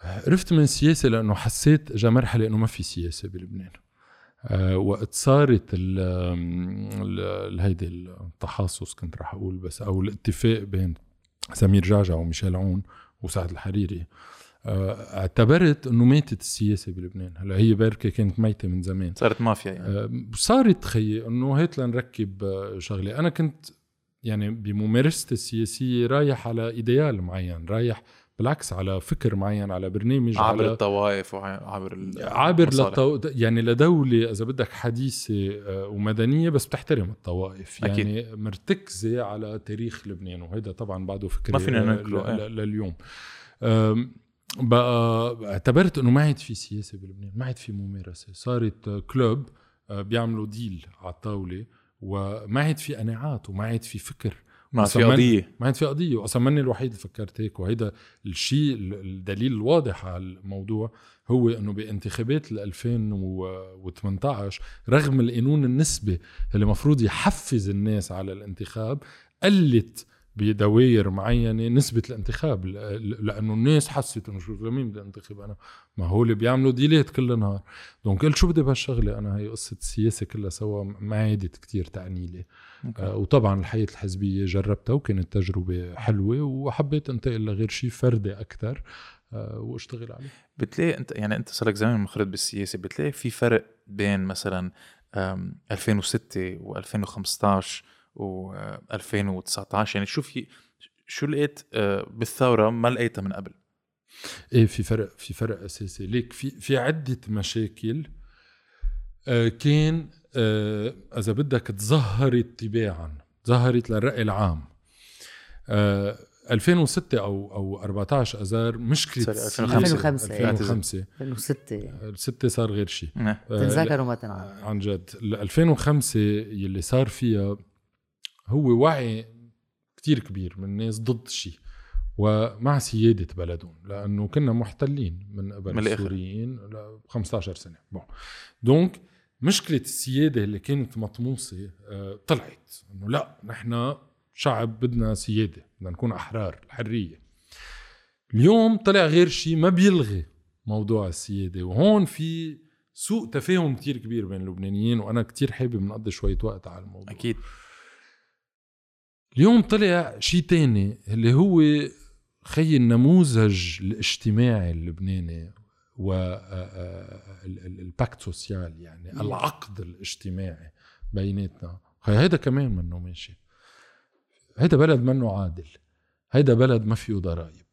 عرفت من السياسة لأنه حسيت اجى مرحلة إنه ما في سياسة بلبنان وقت صارت هيدي التحاصص كنت رح أقول بس أو الاتفاق بين سمير جعجع وميشيل عون وسعد الحريري. أه اعتبرت إنه ماتت السياسة بلبنان. هلأ هي بركه كانت ميتة من زمان. صارت مافيا يعني. أه صارت خيي إنه هات لنركب آه، شغلة. أنا كنت يعني بممارستي السياسية رايح على ايديال معين رايح بالعكس على فكر معين على برنامج عابر على الطوائف وعابر ال- عابر المصالح. لطو... يعني لدولة إذا بدك حديثة آه، ومدنية بس بتحترم الطوائف أكيد. يعني مرتكزة على تاريخ لبنان وهيدا طبعا بعده فكري ما فينا ل- إيه. ل- لليوم بقى اعتبرت إنه ما عاد في سياسة بلبنان ما عاد في ممارسة صارت كلوب آه، بيعملوا ديل على الطاولة وما عاد في قناعات وما عاد في فكر ما في قضيه ما في قضيه واصلا ماني الوحيد اللي فكرت هيك وهيدا الشيء الدليل الواضح على الموضوع هو إنه بانتخابات ال 2018 رغم القانون النسبي اللي المفروض يحفز الناس على الانتخاب قلت بدوائر معينة نسبة الانتخاب لأنه الناس حست إنه شو لمين بدي انتخب أنا؟ ما هو اللي بيعملوا ديلات كل نهار دونك قلت شو بدي بهالشغلة أنا؟ هي قصة السياسة كلها سوا ما عادت كتير تعني لي آه، وطبعا الحياة الحزبية جربتها وكانت تجربة حلوة وحبيت انتقل لغير شيء فردي أكثر وأشتغل عليه. بتلاقي انت يعني انت صار لك زمان منخرط بالسياسة بتلاقي في فرق بين مثلا أم، 2006 و2015 و2019 يعني شو في شو لقيت آه، بالثورة ما لقيتها من قبل. إيه في فرق في فرق أساسي. ليك في في عدة مشاكل آه، كان آه، إذا بدك تظهرت تباعا ظهرت للرأي العام. آه، 2006 أو أو 14 أذار مشكلة سوري، السياسة- 2005. 2005 2006 الستة صار غير شيء. نعم. تنذكر وما تنعاد عن جد. ال 2005 يلي صار فيها هو وعي كتير كبير من الناس ضد شيء ومع سيادة بلدهم لأنه كنا محتلين من قبل. السوريين ل 15 سنة. Bon. Donc مشكلة السيادة اللي كانت مطموسة آه، طلعت. إنه لا نحن شعب بدنا سيادة بدنا نكون أحرار الحرية. اليوم طلع غير شيء ما بيلغي موضوع السيادة. وهون في سوء تفاهم كتير كبير بين اللبنانيين وأنا كتير حابب نقضي شوية وقت على الموضوع. أكيد. اليوم طلع شيء تاني اللي هو خي النموذج الاجتماعي اللبناني و آه، آه، سوسيال يعني. العقد الاجتماعي بيناتنا. هيدا كمان منه ماشي. هيدا بلد منه عادل. هيدا بلد ما فيه ضرائب.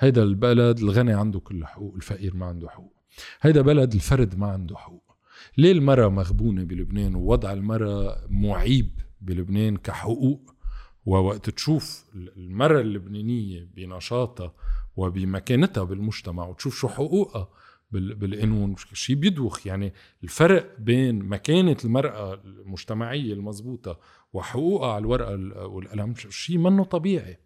هيدا البلد الغني عنده كل حقوق الفقير ما عنده حقوق. هيدا بلد الفرد ما عنده حقوق. ليه المرأة مغبونة بلبنان ووضع المرأة معيب بلبنان كحقوق؟ ووقت تشوف المرأة اللبنانية بنشاطها وبمكانتها بالمجتمع وتشوف شو حقوقها بالقانون شيء بيدوخ يعني الفرق بين مكانة المرأة المجتمعية المضبوطة وحقوقها على الورقة ال- والقلم شيء منه طبيعي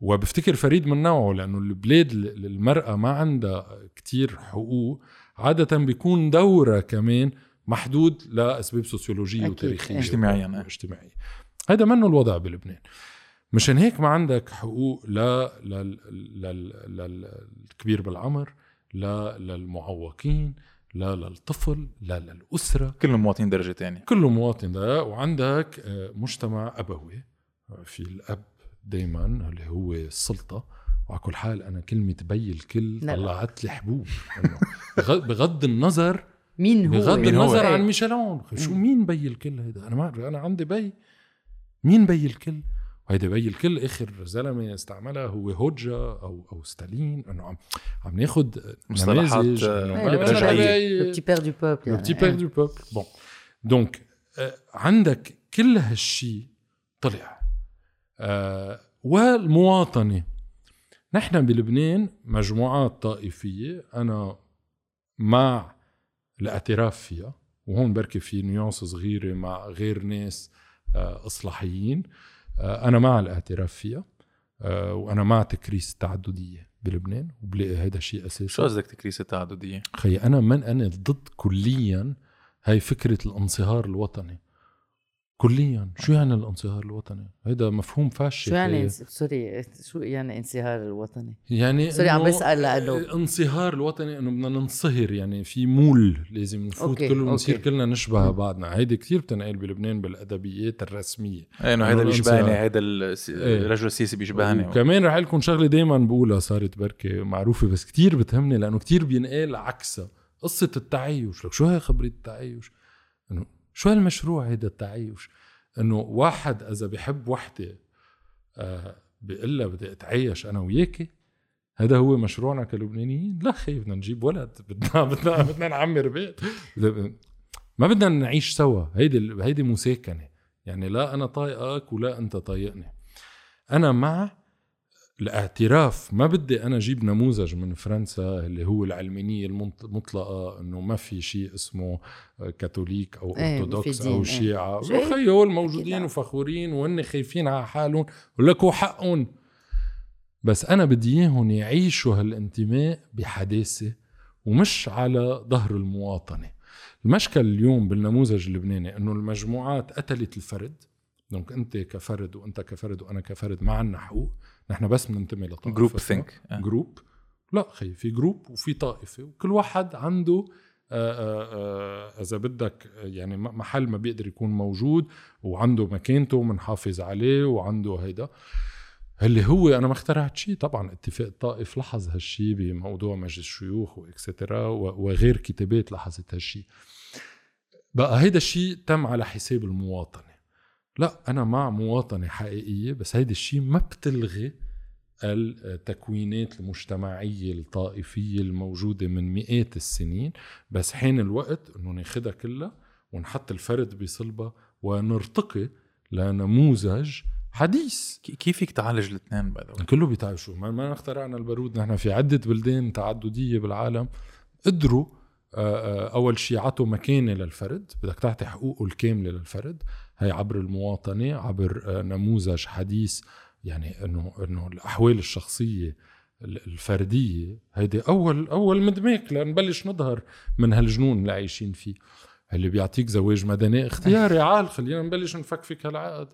وبفتكر فريد من نوعه لأنه البلاد ال- المرأة ما عندها كتير حقوق عادة بيكون دورها كمان محدود لأسباب سوسيولوجية أكيد. وتاريخية اجتماعياً، إيه. اجتماعية هذا منه الوضع بلبنان مشان هيك ما عندك حقوق لا لل... لل... للكبير بالعمر لا للمعوقين لا للطفل لا للأسرة كلهم مواطنين درجة ثانية كله مواطن ده وعندك آه، مجتمع أبوي في الأب دايما اللي هو السلطة وعلى كل حال أنا كلمة بي الكل. طلعت لي حبوب بغض النظر [LAUGHS] مين هو؟ بغض مين هو؟ النظر إيه. عن ميشيلون شو. مين بي الكل هيدا أنا ما أنا عندي بي مين بي الكل وهيدا بي الكل آخر زلمة استعملها هو هوجا أو أو ستالين. إنه عم عم ناخذ مصطلحات، نماذج آه، إنه إيه، ما- le ما- petit ما- père- le petit père du peuple لو يعني. بتي بير دو بوبل بون donc عندك كل هالشي طلع. آه، والمواطنة. نحن بلبنان مجموعات طائفية أنا مع الاعتراف فيها وهون بركي في nuance صغيرة مع غير ناس آه، إصلاحيين. آه، أنا مع الاعتراف فيها آه، وأنا مع تكريس التعددية بلبنان وبلاقي هذا شيء أساسي شو قصدك تكريس التعددية؟ خي أنا من أنا ضد كليا هاي فكرة الانصهار الوطني كليا. شو يعني الانصهار الوطني؟ هيدا مفهوم فاشل شو يعني sorry شو يعني انصهار الوطني؟ يعني sorry، عم إنه بسأل لأنه- انصهار الوطني إنه بدنا ننصهر يعني في moule لازم نفوت كله ونصير. كلنا نشبه بعضنا. هيدي كتير بتنقال بلبنان بالأدبيات الرسمية. إيه إنه هيدا إنه بيشبهني الانصهار. هيدا الس- إيه. الرجل السياسي بيشبهني وكمان رح لكم شغلة دائما بقولها صارت بركة معروفة بس كتير بتهمني لأنه كتير بينقال عكسها. قصة التعايش لك شو هي خبريه التعايش شو هالمشروع هيدا التعايش إنه واحد إذا بحب وحدة آه لها بدي اتعايش أنا وياكي هذا هو مشروعنا كلبنانيين. لا خي بدنا نجيب ولد بدنا [LAUGHS] بدنا بدنا نعمر بيت. ما بدنا نعيش سوا. هيدي هيدي مساكنة. يعني لا أنا طايقك ولا أنت طايقني. أنا مع الاعتراف ما بدي أنا أجيب نموذج من فرنسا اللي هو العلمانيه المطلقة إنه ما في شيء اسمه كاثوليك أو إيه، أرثوذكس أو إيه. شيعة. خي هول موجودين. وفخورين وهن خايفين على حالهم ولكوا حقهم بس أنا بدي إياهم يعيشوا هالانتماء بحداثة ومش على ظهر المواطنة المشكل اليوم بالنموذج اللبناني إنه المجموعات قتلت الفرد donc أنت كفرد وأنت كفرد وأنا كفرد ما عنا حقوق نحن بس بننتمي لطائفة group think group لا خي في group وفي طائفة. وكل واحد عنده آه، آه، آه، إذا بدك يعني محل ما بيقدر يكون موجود وعنده مكانته منحافظ عليه وعنده هيدا. اللي هو أنا ما اخترعت شيء طبعا اتفاق الطائف لاحظ هالشيء بموضوع مجلس الشيوخ و etcetera وغير كتابات لاحظت هالشيء بقى هيدا الشيء تم على حساب المواطنه لا أنا مع مواطنة حقيقية بس هيدا الشيء ما بتلغي التكوينات المجتمعية الطائفية الموجودة من مئات السنين. بس حين الوقت إنه ناخدها كلها ونحط الفرد بصلبة ونرتقي لنموذج حديث. كيف فيك تعالج الاثنين بعد كله بيتعب. شو؟ ما, ما اخترعنا البارود نحن في عدة بلدان تعددية بالعالم. قدروا آه، آه، أول شيء عطوا مكانة للفرد. بدك تعطي حقوقه الكاملة للفرد. هي عبر المواطنة عبر آه، نموذج حديث يعني إنه إنه الأحوال الشخصية ال- الفردية هيدي أول أول مدماك لنبلش نظهر من هالجنون اللي عايشين فيه. اللي بيعطيك زواج مدني اختياري عال خلينا نبلش نفكفك هالعقد.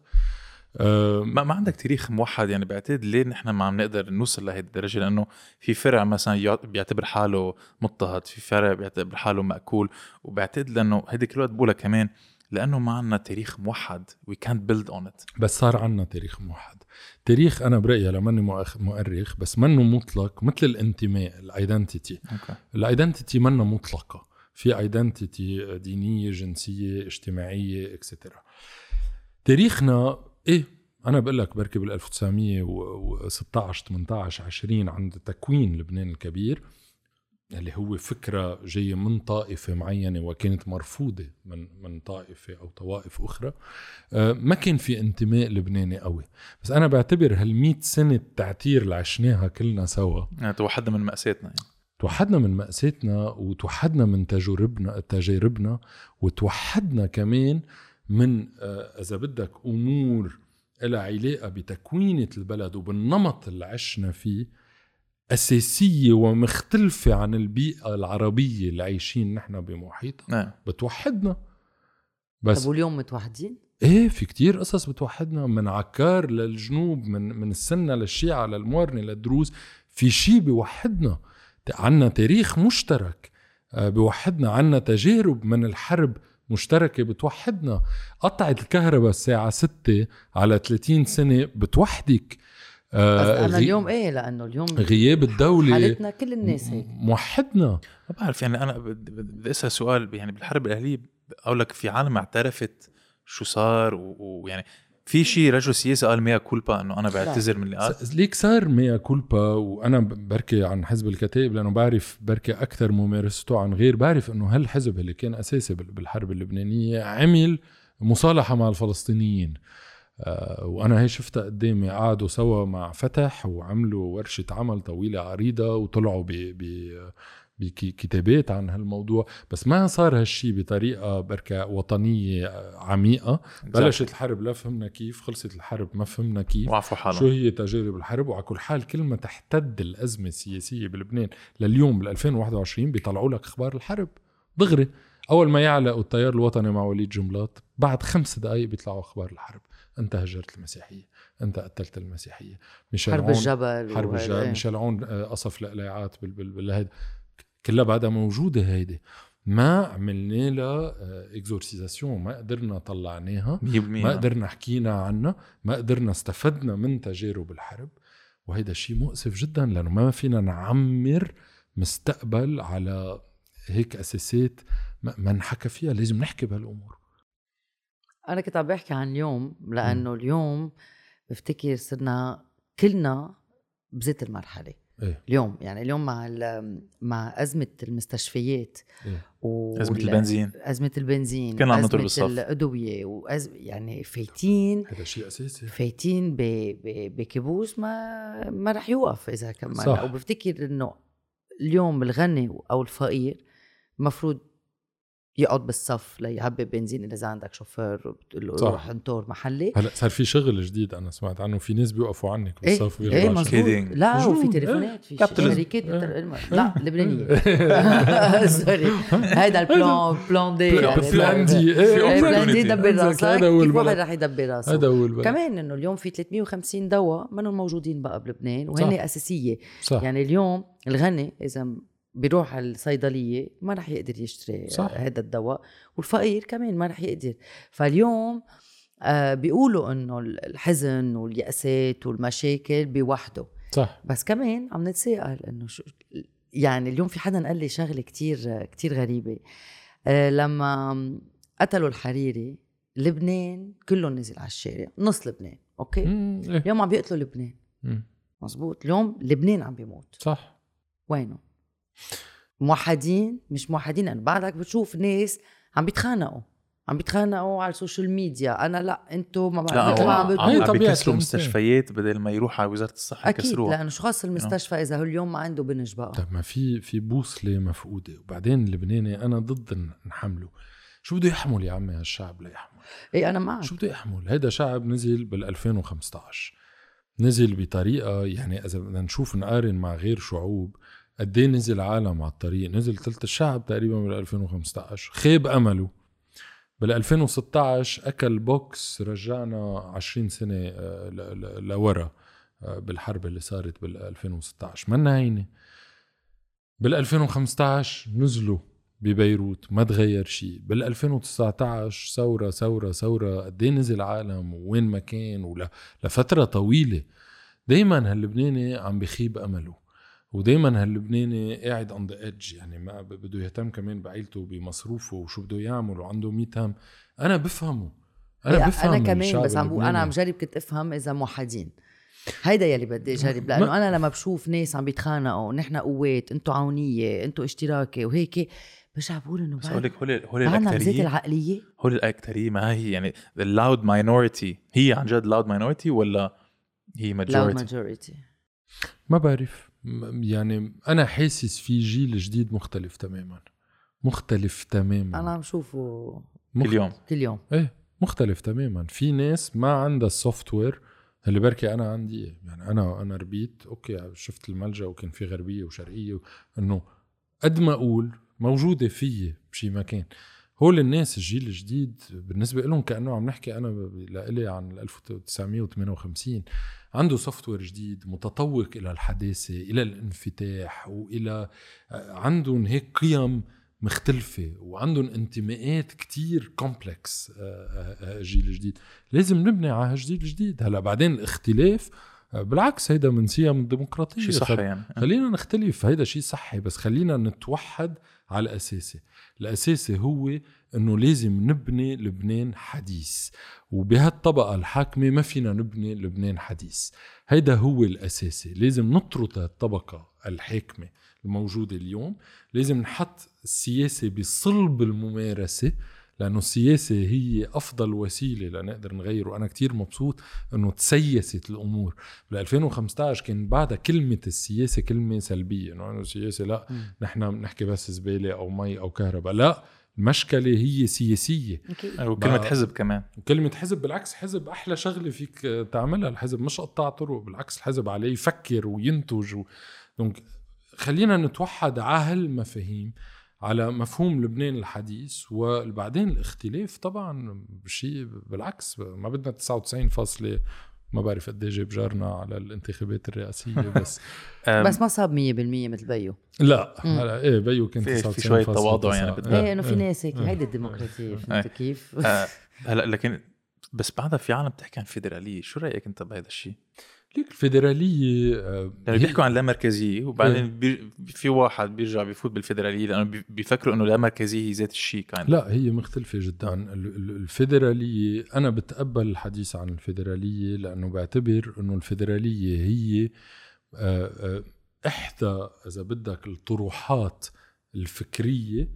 آه، ما, ما عندك تاريخ موحد يعني بعتقد ليه نحن ما عم نقدر نوصل لهي الدرجة؟ لأنه في فرع مثلا يع- بيعتبر حاله مضطهد في فرع بيعتبر حاله مأكول وبعتقد لأنه هيدي كل وقت بقولها كمان لأنه ما عندنا تاريخ موحد. وي كانت بيلد اون ات بس صار عنا تاريخ موحد. تاريخ أنا برأيي لماني مؤرخ بس منه مطلق مثل الانتماء ال identity ال identity منا مطلقة. في identity دينية جنسية اجتماعية etcetera تاريخنا إيه أنا بقول لك بركي بال 1916 18 20 عند تكوين لبنان الكبير. اللي هو فكرة جاية من طائفة معينة وكانت مرفوضة من من طائفة أو طوائف أخرى. آه، ما كان في انتماء لبناني قوي. بس أنا بعتبر هال سنة تعتير اللي عشناها كلنا سوا. يعني توحدنا من مأساتنا يعني. توحدنا من مأساتنا وتوحدنا من تجاربنا تجاربنا وتوحدنا كمان من آه، إذا بدك أمور لها علاقة بتكوينة البلد وبالنمط اللي عشنا فيه. أساسية ومختلفة عن البيئة العربية اللي عايشين نحن بمحيطها نعم. بتوحدنا. طب بس واليوم متوحدين؟ إيه في كتير قصص بتوحدنا من عكار للجنوب من من السنة للشيعة للمورنة للدروز في شيء بيوحدنا. عنا تاريخ مشترك. آه، بيوحدنا. عنا تجارب من الحرب مشتركة بتوحدنا. قطعة الكهرباء الساعة 6 على 30 سنة بتوحدك. آه، أنا غي- اليوم إيه؟ لأنه اليوم غياب الدولة حالتنا كل الناس هيك. موحدنا ما بعرف يعني أنا بد- بد- بدي أسأل سؤال يعني بالحرب الإهلية أقول لك في عالم اعترفت شو صار و- ويعني في شيء رجل سياسي قال ميا كولبا؟ إنه أنا بعتذر من اللي قال. س- ليك صار ميا كولبا وأنا بركي عن حزب الكتائب لأنه بعرف بركي أكثر ممارسته عن غير بعرف إنه هالحزب اللي كان أساسي بال- بالحرب اللبنانية عمل مصالحة مع الفلسطينيين. وأنا هي شفتها قدامي قعدوا سوا مع فتح وعملوا ورشة عمل طويلة عريضة وطلعوا ب ب بكتابات عن هالموضوع. بس ما صار هالشي بطريقة بركة وطنية آه، عميقة. بلشت الحرب لا فهمنا كيف خلصت الحرب ما فهمنا كيف. وعفوا شو حالهم هي تجارب الحرب؟ وعلى كل حال كل ما تحتد الأزمة السياسية بلبنان لليوم بال 2021 بيطلعوا لك أخبار الحرب. دغري. أول ما يعلقوا التيار الوطني مع وليد جنبلاط بعد خمس دقائق بيطلعوا أخبار الحرب. أنت هجرت المسيحية أنت قتلت المسيحية. ميشيل حرب عون الجبل حرب الجبل. إيه. ميشيل عون آه، قصف القليعات بال بال بالهيدا كلها بعدها موجودة هيدي. ما عملنا لها exorcisation ما قدرنا طلعناها 100% ما قدرنا حكينا عنها ما قدرنا استفدنا من تجارب الحرب. وهيدا شيء مؤسف جدا لأنه ما فينا نعمر مستقبل على هيك أساسات ما ما انحكى فيها. لازم نحكي بهالأمور. أنا كنت عم بحكي عن اليوم لأنه اليوم بفتكر صرنا كلنا بذات المرحلة إيه اليوم يعني اليوم مع ال- مع أزمة المستشفيات إيه. و أزمة وال- البنزين أزمة البنزين كنا عم أزمة بالصف. الأدوية وأز... يعني فايتين هذا شيء أساسي فايتين ب... ب... بكابوس ما ما رح يوقف إذا كمل صح. وبفتكر إنه اليوم الغني أو الفقير المفروض يقعد بالصف ليعبي بنزين. إذا عندك شوفير وبتقول له. روح انطور محلي. هلا صار في شغل جديد أنا سمعت عنه. في ناس بيوقفوا عنك إيه بالصف إيه ويرجعوا مزبوط. لا. وفي تليفونات في. شركات بتر... [LAUGHS] لا لبنانية. sorry [LAUGHS] هيدا ال plan، plan D. يعني. plan D. إيه إيه، plan D. دبر راسك. هذا هو كيف واحد رح يدبر راسه؟ هذا هو كمان إنه اليوم في 350 دواء منهم موجودين بقى بلبنان وهن. أساسية. يعني اليوم الغني إذا بيروح على الصيدلية ما رح يقدر يشتري صح. هذا الدواء والفقير كمان ما رح يقدر. فاليوم آه بيقولوا إنه الحزن واليأسات والمشاكل بيوحدوا صح. بس كمان عم نتساءل إنه شو يعني اليوم في حدا قال لي شغلة كتير كتير غريبة. آه لما قتلوا الحريري لبنان كله نزل على الشارع نص لبنان أوكي؟ مم، إيه. اليوم عم بيقتلوا لبنان. مزبوط. اليوم لبنان عم بيموت. صح. وينه؟ موحدين مش موحدين أنا بعدك بتشوف ناس عم بيتخانقوا عم بيتخانقوا على ال social media. أنا لا أنتم ما لا بعرف ما عم طبيعة بيكسروا الإنسان. مستشفيات بدل ما يروحوا على وزارة الصحة أكيد يكسروها. لأنه شو خاص المستشفى إذا هو اليوم ما عنده بنج بقى. طب ما في في بوصلة مفقودة. وبعدين اللبناني أنا ضد نحمله. شو بده يحمل يا عمي هالشعب ليحمل؟ إيه أنا معك. شو بده يحمل؟ هيدا شعب نزل بال 2015 نزل بطريقة يعني إذا بدنا نشوف نقارن مع غير شعوب قد إيه نزل عالم على الطريق؟ نزل ثلث الشعب تقريبا بال 2015 خيب أمله. بال 2016 أكل بوكس رجعنا 20 سنة آه، لورا آه، بالحرب اللي صارت بال 2016 منا هينه بال 2015 نزلوا ببيروت ما تغير شيء بال 2019 ثورة ثورة ثورة قد إيه نزل عالم وين ما كان ولا لفترة طويلة. دائما هاللبناني عم بخيب أمله. ودائما هاللبناني قاعد on the edge يعني ما بده يهتم كمان بعيلته وبمصروفه وشو بده يعمل وعنده 100 هم. أنا بفهمه أنا بفهم أنا كمان بس عم أنا عم. جرب كنت أفهم إذا موحدين. هيدا يلي بدي [LAUGHS] أجرب لأنه أنا لما بشوف ناس عم بيتخانقوا نحن قوات أنتو عونية أنتو اشتراكي وهيك برجع بقول إنه بس لك هول هول الاكثريه العقلية. هول الاكثريه ما هي يعني ال loud minority هي عن جد loud minority ولا هي loud majority majority ما بعرف. يعني أنا حاسس في جيل جديد مختلف تماما. مختلف تماما. أنا عم شوفه مخ- كل يوم. كل يوم. إيه مختلف تماما. في ناس ما عندها ال software اللي بركي أنا عندي إيه. يعني أنا أنا ربيت أوكي شفت الملجأ وكان في غربية وشرقية إنه قد ما أقول موجودة فيي بشي مكان هول الناس الجيل الجديد بالنسبة لهم كأنه عم نحكي أنا لإلي عن 1958 عنده software جديد متطوق إلى الحداثة إلى الانفتاح وإلى آه، عندهم هيك قيم مختلفة وعندهم انتماءات كتير complex الجيل الجديد لازم نبني على هالجيل الجديد. هلا بعدين الاختلاف آه، بالعكس هيدا من صميم الديمقراطية. شيء صح خل- يعني. خلينا نختلف. هيدا شيء صحي بس خلينا نتوحد على الأساسي الأساسي هو أنه لازم نبني لبنان حديث وبهالطبقة الحاكمة ما فينا نبني لبنان حديث. هيدا هو الأساسي لازم نطرد الطبقة الحاكمة الموجودة اليوم. لازم نحط السياسة بصلب الممارسة لأنه السياسة هي أفضل وسيلة لنقدر نغير وأنا كتير مبسوط أنه تسيست الأمور. بال 2015 كان بعدها كلمة السياسة كلمة سلبية. إنه أنا السياسة لا نحن بنحكي بس زبالة أو مي أو كهرباء. لا المشكلة هي سياسية. أكيد. وكلمه بقى- حزب كمان. وكلمة حزب بالعكس حزب أحلى شغلة فيك تعملها. الحزب مش قطاع طرق بالعكس الحزب عليه يفكر وينتج و... donc خلينا نتوحد على هالمفاهيم. على مفهوم لبنان الحديث وبعدين الاختلاف طبعا شيء بالعكس ما بدنا 99 فاصلة ما بعرف قد إيه جاب جارنا على الانتخابات الرئاسية [LAUGHS] بس بس ما صاب 100% مثل بيو لا مم. هلا إيه بيو كان في- في 99 شوية فاصلة تواضع يعني. بدنا. إيه إنه في إيه. ناس هيك إيه. هيدي الديمقراطية إيه. فهمت كيف؟ آه، هلا لكن بس بعدها في عالم بتحكي عن فيدرالية شو رأيك أنت بهذا الشيء ليك الفيدرالية آه، يعني بيحكوا عن اللامركزيه وبعدين بي في واحد بيرجع بيفوت بالفيدراليه لأنه بي- بيفكروا إنه اللامركزيه هي ذات الشيء كان. لا هي مختلفة جدا. ال- الفيدرالية أنا بتقبل الحديث عن الفيدرالية لأنه بعتبر أنه الفيدرالية هي آه، آه، إحدى إذا بدك الطروحات الفكرية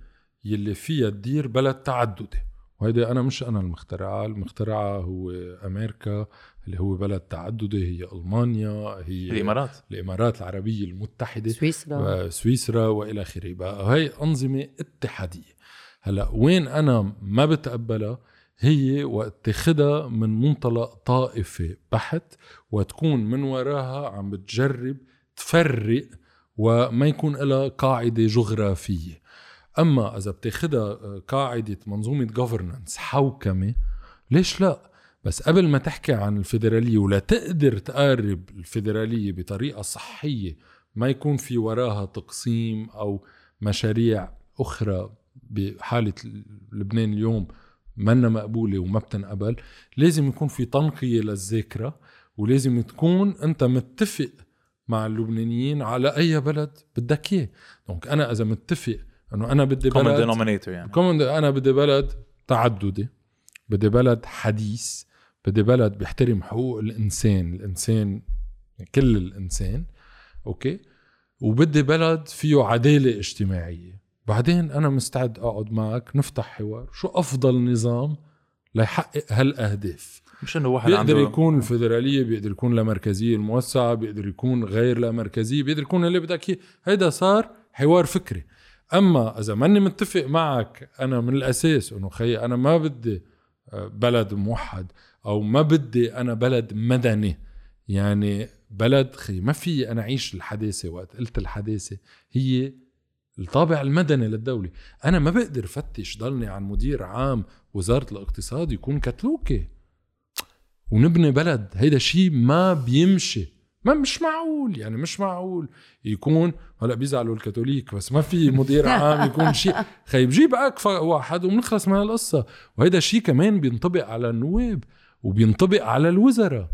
يلي فيها تدير بلد تعددي وهيدا أنا مش أنا المخترعة المخترعة هو أمريكا اللي هو بلد تعددي هي ألمانيا هي الإمارات. الإمارات العربية المتحدة سويسرا. سويسرا وإلى آخره. بقى هي أنظمة اتحادية. هلأ وين أنا ما بتقبلها؟ هي وقت تاخدها من منطلق طائفي بحت وتكون من وراها عم بتجرب تفرق وما يكون لها قاعدة جغرافية. أما إذا بتاخدها آه، قاعدة منظومة governance حوكمة ليش لا؟ بس قبل ما تحكي عن الفيدرالية ولا تقدر تقارب الفيدرالية بطريقة صحية ما يكون في وراها تقسيم أو مشاريع أخرى بحالة لبنان اليوم منا مقبولة وما بتنقبل لازم يكون في تنقية للذاكرة ولازم تكون أنت متفق مع اللبنانيين على أي بلد بدك إياه. دونك أنا إذا متفق إنه أنا بدي بلد يعني. come on أنا بدي بلد تعددي بدي بلد حديث بدي بلد بيحترم حقوق الإنسان الإنسان كل الإنسان أوكي؟ وبدي بلد فيه عدالة اجتماعية. بعدين أنا مستعد أقعد معك نفتح حوار. شو أفضل نظام ليحقق هالأهداف؟ مش إنه واحد بيقدر عنده يكون الفيدرالية بيقدر يكون لامركزيه الموسعة بيقدر يكون غير لامركزيه بيقدر يكون اللي بدك إياه. هيدا صار حوار فكري. أما إذا ماني متفق معك أنا من الأساس إنه خي أنا ما بدي آه، بلد موحد أو ما بدي أنا بلد مدني. يعني بلد خي ما في أنا أعيش الحداثة وقت قلت الحداثة هي الطابع المدني للدولة. أنا ما بقدر فتش ضلني عن مدير عام وزارة الاقتصاد يكون كتلوكي ونبني بلد هيدا شيء ما بيمشي. ما مش معقول يعني مش معقول يكون هلأ بيزعلوا الكاثوليك بس ما في مدير عام يكون شيء. [LAUGHS] خي بجيب أكفأ واحد وبنخلص من القصة. وهيدا شيء كمان بينطبق على النواب وبينطبق على الوزراء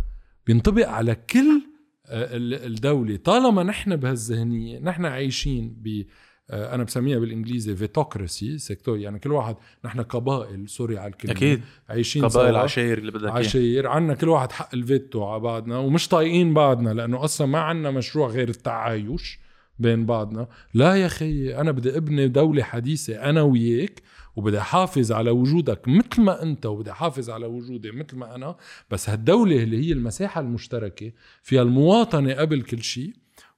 بينطبق على كل آه، ال- الدولة. طالما نحن بهالذهنية نحن عايشين ب أنا بسميها بالإنجليزي vetocracy sector يعني كل واحد نحن قبائل sorry على الكلمة أكيد عايشين قبائل. عشاير اللي بدك عشاير عنا كل واحد حق الفيتو على بعضنا ومش طايقين بعضنا لأنه أصلا ما عنا مشروع غير التعايش بين بعضنا لا يا خيي أنا بدي أبني دولة حديثة أنا وياك وبدي أحافظ على وجودك مثل ما أنت وبدي أحافظ على وجودي مثل ما أنا بس هالدولة اللي هي المساحة المشتركة فيها المواطنة قبل كل شيء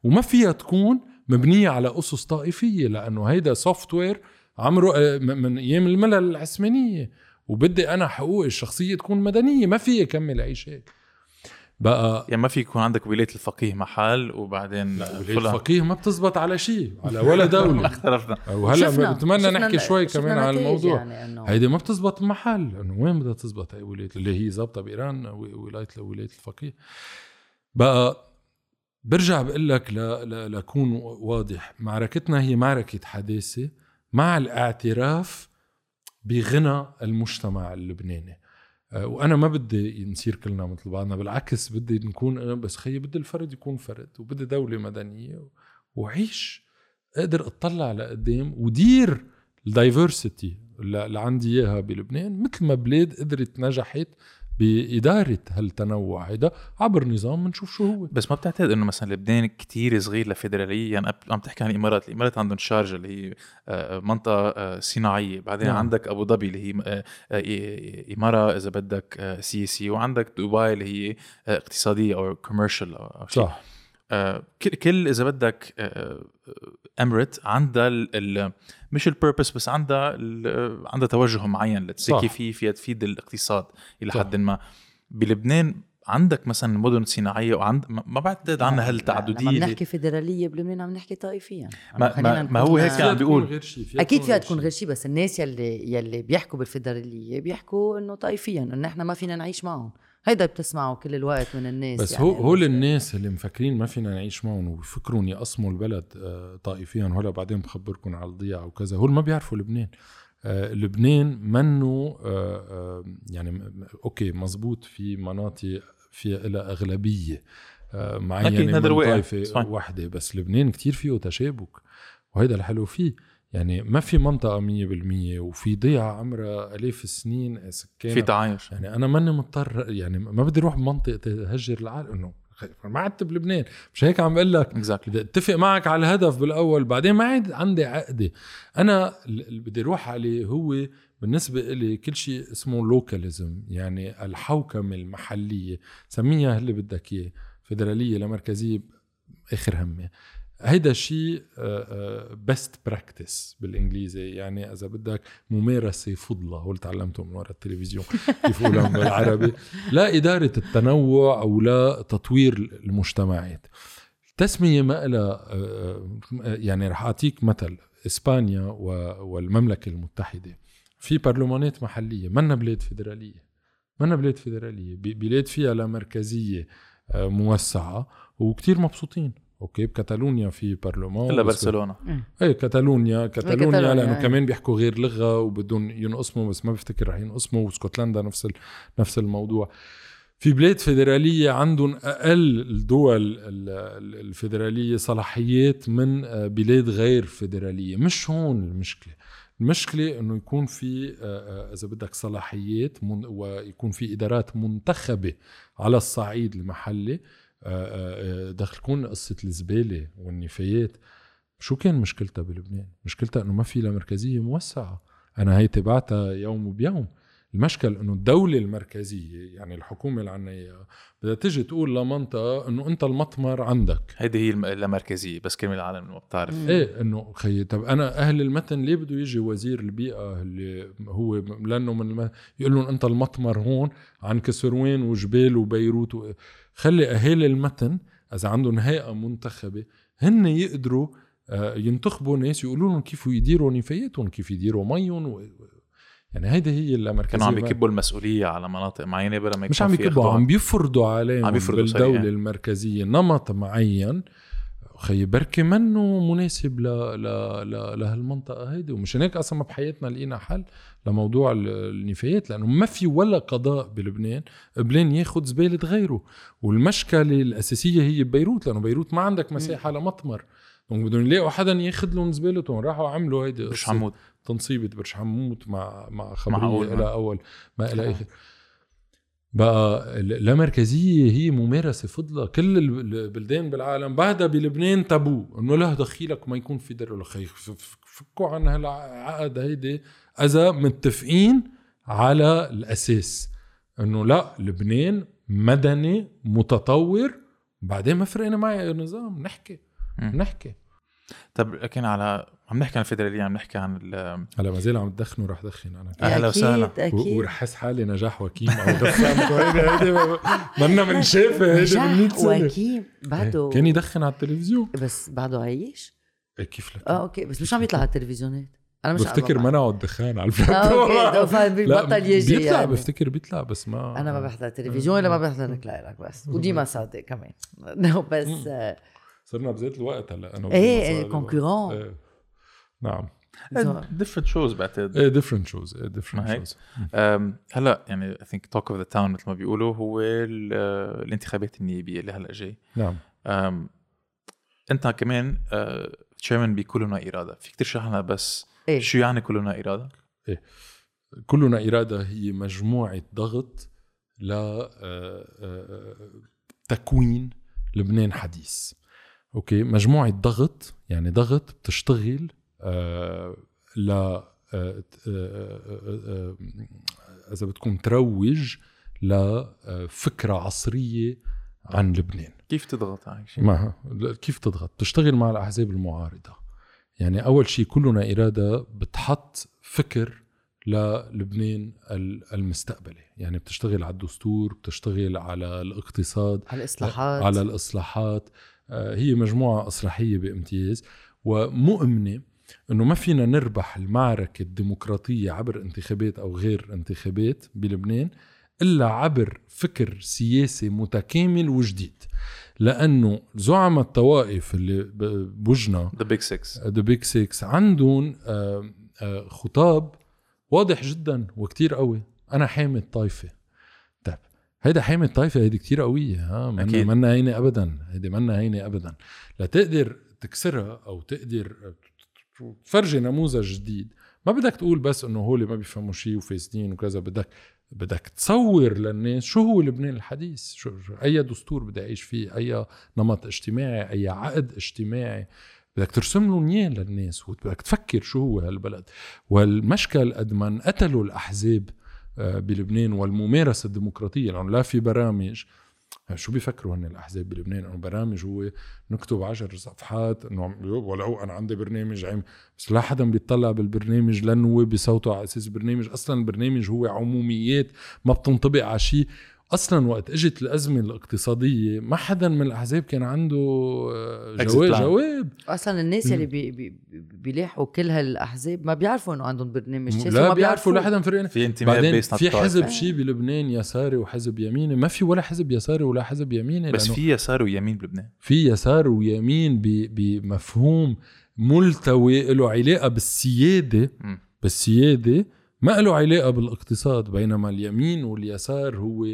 وما فيها تكون مبنية على أسس طائفية لأنه هيدا software عمره آه، من أيام الملل العثمانية. وبدي أنا حقوقي الشخصية تكون مدنية ما في كمل عيش هيك بقى يعني ما في يكون عندك ولاية الفقيه محل وبعدين لا فلان. الفقيه ما بتزبط على شيء على ولا [LAUGHS] دولة. اختلفنا. وهلأ بتمنى نحكي شوي كمان على الموضوع. يعني هيدي ما بتزبط محل انه وين بدها تزبط هي ولاية؟ اللي هي ظابطة بإيران ولاية ولايه الفقيه. بقى برجع بقول لك. لكون واضح معركتنا هي معركة حداثه مع الاعتراف بغنى المجتمع اللبناني آه، وأنا ما بدي نصير كلنا مثل بعضنا بالعكس بدي نكون أنا بس خيي بدي الفرد يكون فرد وبدي دولة مدنية وعيش أقدر أطلع لقدام ودير الدايفرسيتي اللي عندي إياها بلبنان مثل ما بلاد قدرت نجحت بإدارة هالتنوع. هيدا عبر نظام بنشوف شو هو. بس ما بتعتقد إنه مثلا لبنان كتير صغير لفيدرالية؟ يعني عم تحكي عن الإمارات الإمارات عندهم شارجة اللي هي آه، منطقة آه، صناعية. بعدين نعم. عندك أبو ظبي اللي هي آه، إمارة إذا بدك سياسيه وعندك دبي اللي هي اقتصادية أو كوميرشال أو شيء. صح. كل إذا بدك امرت عندها مش البيربس بس عندها ال- عندها توجه معين لتسكي. فيه فيها تفيد الاقتصاد إلى. حد ما بلبنان عندك مثلا مدن صناعية وعند ما بعتقد عنها هالتعدديه لما اللي- بنحكي فيدرالية بلبنان عم نحكي طائفيا ما- ما- ما هو هيك عم بيقول. غير شيء أكيد فيها تكون غير شيء بس الناس يلي يلي بيحكوا بالفيدراليه بيحكوا إنه طائفيا انه إحنا ما فينا نعيش معهم هيدا بتسمعه كل الوقت من الناس بس يعني هو هول الناس اللي مفكرين ما فينا نعيش معهم وبفكرون يقسموا البلد آه، طائفيا وهلا بعدين بخبركم على الضياع وكذا هول ما بيعرفوا لبنان آه، لبنان منه آه، يعني أوكي مزبوط في مناطق فيها لها أغلبية معينة من. طائفة. وحدة بس لبنان كتير فيه تشابك وهيدا الحلو فيه يعني ما في منطقة 100% وفي ضيعة عمرها آلاف السنين سكان. في تعايش. يعني أنا ماني مضطر يعني ما بدي أروح بمنطقه تهجر العالم. إنه خ- ما عدت بلبنان مش هيك عم بقول لك؟ exactly بدي أتفق معك على الهدف بالأول بعدين ما عاد عندي عقدة. أنا اللي بدي أروح عليه هو بالنسبة لي كل شيء اسمه localism يعني الحوكمة المحلية. سميها اللي بدك إياه فدرالية لامركزية آخر همي هيدا شيء best practice بالإنجليزي. يعني إذا بدك ممارسة فضلى [LAUGHS] هو اللي تعلمته من وراء التلفزيون كيف بالعربي. لا إدارة التنوع أو لا تطوير المجتمعات. التسميه ما لها يعني رح أعطيك مثل إسبانيا والمملكة المتحدة. في برلمانات محلية منا بلاد فيدرالية منا بلاد فيدرالية بلاد فيها لا مركزية آه، موسعة وكتير مبسوطين. أوكي بكتالونيا في برلمان إلا بس- برشلونة. إيه كتالونيا كتالونيا كتالونيا، لأنه إيه. كمان بيحكوا غير لغة وبدهم ينقسموا بس ما بفتكر رح ينقسموا واسكتلندا نفس ال... نفس الموضوع. في بلاد فيدرالية عندهم أقل الدول ال- ال- الفيدرالية صلاحيات من آه، بلاد غير فيدرالية. مش هون المشكلة. المشكلة إنه يكون في آه، آه، إذا بدك صلاحيات من ويكون في إدارات منتخبة على الصعيد المحلي. دخلكون قصة الزبالة والنفايات. شو كان مشكلتها بلبنان؟ مشكلتها إنه ما في لها مركزية موسعة. أنا هي تبعتها يوم بيوم المشكل إنه الدولة المركزية يعني الحكومة اللي عنا إياها بدها تجي تقول لمنطقة إنه أنت المطمر عندك. هيدي هي اللامركزيه بس كلمه العالم ما بتعرف. إيه إنه خيي طب أنا أهل المتن ليه بده يجي وزير البيئة اللي هو لأنه من الم... يقول لهم أنت المطمر هون عن كسروين وجبال وبيروت و... خلي أهالي المتن إذا عندهم هيئة منتخبة هن يقدروا آه، ينتخبوا ناس يقولوا لهم كيف يديروا نفاياتهم كيف يديروا ميهم و... يعني هيدي هي اللامركزية كانوا عم بيكبوا المسؤولية على مناطق معينة بلا ما مش عم في يكبوا إخضاع. عم بيفرضوا عليهم عم بيفرضوا بالدولة صحيح. المركزية نمط معين خي بركي منه مناسب ل... ل... ل... لهالمنطقة هيدي ومشان هيك أصلا ما بحياتنا لقينا حل لموضوع ال- النفايات لأنه ما في ولا قضاء بلبنان قبلان ياخد زبالة غيره. والمشكلة الأساسية هي ببيروت لأنه بيروت ما عندك مساحة لمطمر. دونك بدهم يلاقوا حدا ياخذ لهم زبالتهم راحوا عملوا هيدي قصة عمود تنصيبة برج حموت مع مع خبرية إلى. أول ما إلى آخر. بقى اللامركزية هي ممارسة فضلة. كل ال- البلدان بالعالم بعدها بلبنان تابو إنه لا دخيلك ما يكون في در فكوا عن هالعقد هيدي اذا متفقين على الأساس. إنه لا لبنان مدني متطور. بعدين ما فرقنا معي النظام نحكي مم. نحكي. طب لكن على عم نحكي عن الفيدراليه عم نحكي عن ال- هلا ما زال عم تدخنوا رح دخن أنا. أهلا وسهلا. ورح أحس حالي نجاح وكيم أو دخنت [LAUGHS] هيدي هيدي منا من شافة هيدي من 100 نجاح سنة. وكيم. بعده كان يدخن على التلفزيون. بس بعده عايش؟ إيه كيف لك؟ آه أوكي بس مش عم يطلع على التلفزيونات. أنا مش بفتكر منعوا الدخان على آه البلاتو فبيبطل يجي بيطلع يعني. بفتكر بيطلع بس ما أنا ما بحضر تلفزيون الا ما بحضر لك لك بس. وديما صادق كمان. [LAUGHS] نو بس آه، صرنا بذات الوقت هلا أنا إيه كونكورون إيه. نعم. ديفرنت شوز بعتقد إيه ديفرنت شوز إيه ديفرنت؟ شوز هلا يعني اي ثينك توك اوف ذا تاون مثل ما بيقولوا هو ال- آه، الانتخابات النيابية اللي هلا جاي. نعم. أنت كمان تشيرمان بكلنا إرادة. فيك تشرح لنا بس إيه. شو يعني كلنا إرادة؟ كلنا إرادة هي مجموعة ضغط ل آه، آه، تكوين لبنان حديث. أوكي؟ مجموعة ضغط يعني ضغط بتشتغل آه، ل إذا بدكم تروج لفكرة عصرية عن لبنان. كيف تضغط على شيء؟ ما كيف تضغط؟ تشتغل مع الأحزاب المعارضة. يعني أول شيء كلنا إرادة بتحط فكر للبنان ال- المستقبلي. يعني بتشتغل على الدستور بتشتغل على الاقتصاد على الإصلاحات. على الإصلاحات. آه، هي مجموعة إصلاحية بامتياز. ومؤمنة إنه ما فينا نربح المعركة الديمقراطية عبر انتخابات أو غير انتخابات بلبنان إلا عبر فكر سياسي متكامل وجديد. لأنه زعماء الطوائف اللي بوجنا the big 6 the big 6 عندهم آه، آه، خطاب واضح جدا وكتير قوي. أنا حامي الطائفه طيب هيدا حامي الطائفه هيدي كتير قوية ها؟ منا أكيد. منا هينة ابدا هيدي منا هينة ابدا. لتقدر تكسرها أو تقدر تفرجي نموذج جديد ما بدك تقول بس إنه هول ما بيفهموا شيء وفاسدين وكذا بدك بدك تصور للناس شو هو لبنان الحديث؟ شو, أي دستور بدي أعيش فيه؟ أي نمط اجتماعي؟ أي عقد اجتماعي؟ بدك ترسم لهم إياه للناس وبدك تفكر شو هو هالبلد. والمشكل قد ما انقتلوا الأحزاب آه، بلبنان والممارسة الديمقراطية لأنه لا في برامج شو بيفكروا هن الأحزاب بلبنان؟ إنه برامج هو نكتب عشر صفحات إنه ولو أنا عندي برنامج عم بس لا حدا بيطلع بالبرنامج لأنه هو بصوته على أساس برنامج. أصلا البرنامج هو عموميات ما بتنطبق على شيء أصلا وقت إجت الأزمة الاقتصادية ما حدا من الأحزاب كان عنده آه، جواب. جواب. أصلا الناس اللي بي بي بيلاحقوا كل هالأحزاب ما بيعرفوا إنه عندهم برنامج سياسي لا ما بيعرفوا لا حدا فرقنا في انتماء بعدين في حزب شيء بلبنان يساري وحزب يميني. ما في ولا حزب يساري ولا حزب يميني بس في يسار ويمين بلبنان. في يسار ويمين ب- بمفهوم ملتوي له علاقة بالسيادة. مم. بالسيادة ما له علاقة بالاقتصاد بينما اليمين واليسار هو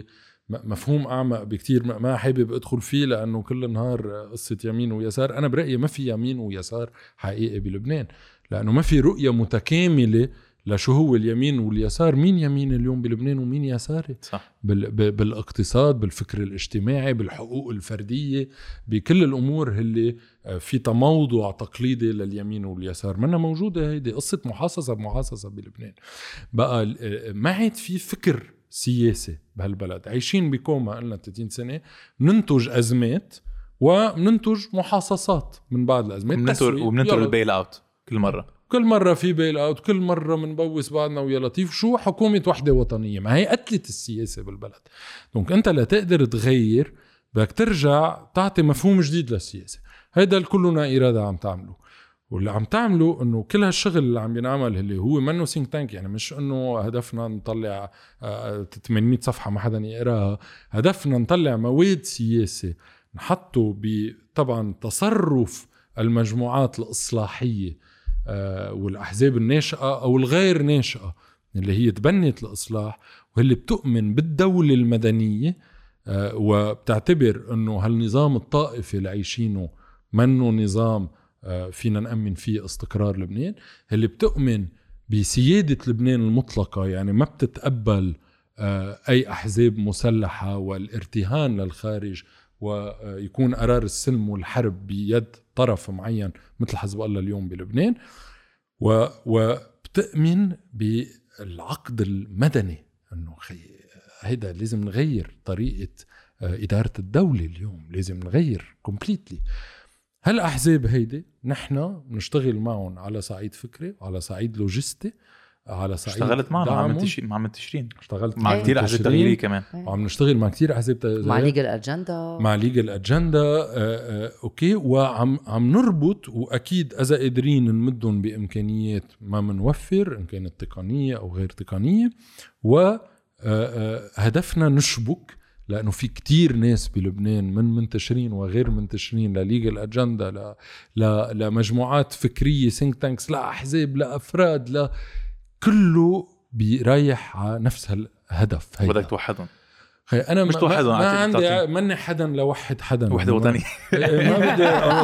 مفهوم أعمق بكتير ما- حابب أدخل فيه لأنه كل النهار قصة يمين ويسار. أنا برأيي ما في يمين ويسار حقيقي بلبنان لأنه ما في رؤية متكاملة لشو هو اليمين واليسار؟ مين يمين اليوم بلبنان ومين يساري؟ صح. بال- ب- بالاقتصاد بالفكر الاجتماعي بالحقوق الفردية بكل الأمور اللي آه، في تموضع تقليدي لليمين واليسار. منا موجودة هيدي قصة محاصصة بمحاصصة بلبنان. بقى ال- آه، ما عاد في فكر سياسي بهالبلد. عايشين بكوما قلنا 30 سنة ننتج أزمات وننتج محاصصات من بعض الأزمات. يلا. ال bail out كل مرة. كل مرة في bail out كل مرة بنبوس بعضنا ويا لطيف. شو حكومة وحدة وطنية؟ ما هي قتلت السياسة بالبلد. donc أنت لتقدر تغير بدك ترجع تعطي مفهوم جديد للسياسة. هيدا كلنا إرادة عم تعمله واللي عم تعمله إنه كل هالشغل اللي عم ينعمل اللي هو منه think tank يعني مش إنه هدفنا نطلع آه، 800 صفحة ما حدا يقراها. هدفنا نطلع مواد سياسة نحطه بطبعا تصرف المجموعات الإصلاحية. آه، والأحزاب الناشئة أو الغير ناشئة اللي هي تبنت الإصلاح واللي بتؤمن بالدولة المدنية آه، وبتعتبر إنه هالنظام الطائفي اللي عايشينه منه نظام آه، فينا نأمن فيه استقرار لبنان اللي بتؤمن بسيادة لبنان المطلقة يعني ما بتتقبل آه، أي أحزاب مسلحة والارتهان للخارج ويكون قرار السلم والحرب بيد طرف معين مثل حزب الله اليوم بلبنان و- وبتؤمن بالعقد المدني إنه خي هيدا لازم نغير طريقة آه، إدارة الدولة اليوم لازم نغير completely هالاحزاب هيدي نحن بنشتغل معهم على صعيد فكري وعلى صعيد لوجستي على صعيد اشتغلت معنا مع. منتشرين مع منتشرين اشتغلت مع إيه. كثير احزاب تغييريه كمان وعم نشتغل مع كتير احزاب. مع Legal اجندا مع ليجل اجندا آه، آه، okay وعم عم نربط وأكيد إذا قادرين نمدهم بإمكانيات ما منوفر إن كانت تقنية أو غير تقنية وهدفنا نشبك لأنه في كتير ناس بلبنان من منتشرين وغير منتشرين لل Legal Agenda ل... ل... لمجموعات فكرية think tanks لا أحزاب لا أفراد لا كله بيريح على نفس الهدف هيدا. بدك توحدهم. خي أنا مش توحدهم، ما, ما عندي. ماني حدا لوحد حدا. وحدة وطنية. [LAUGHS] إيه، ما بدي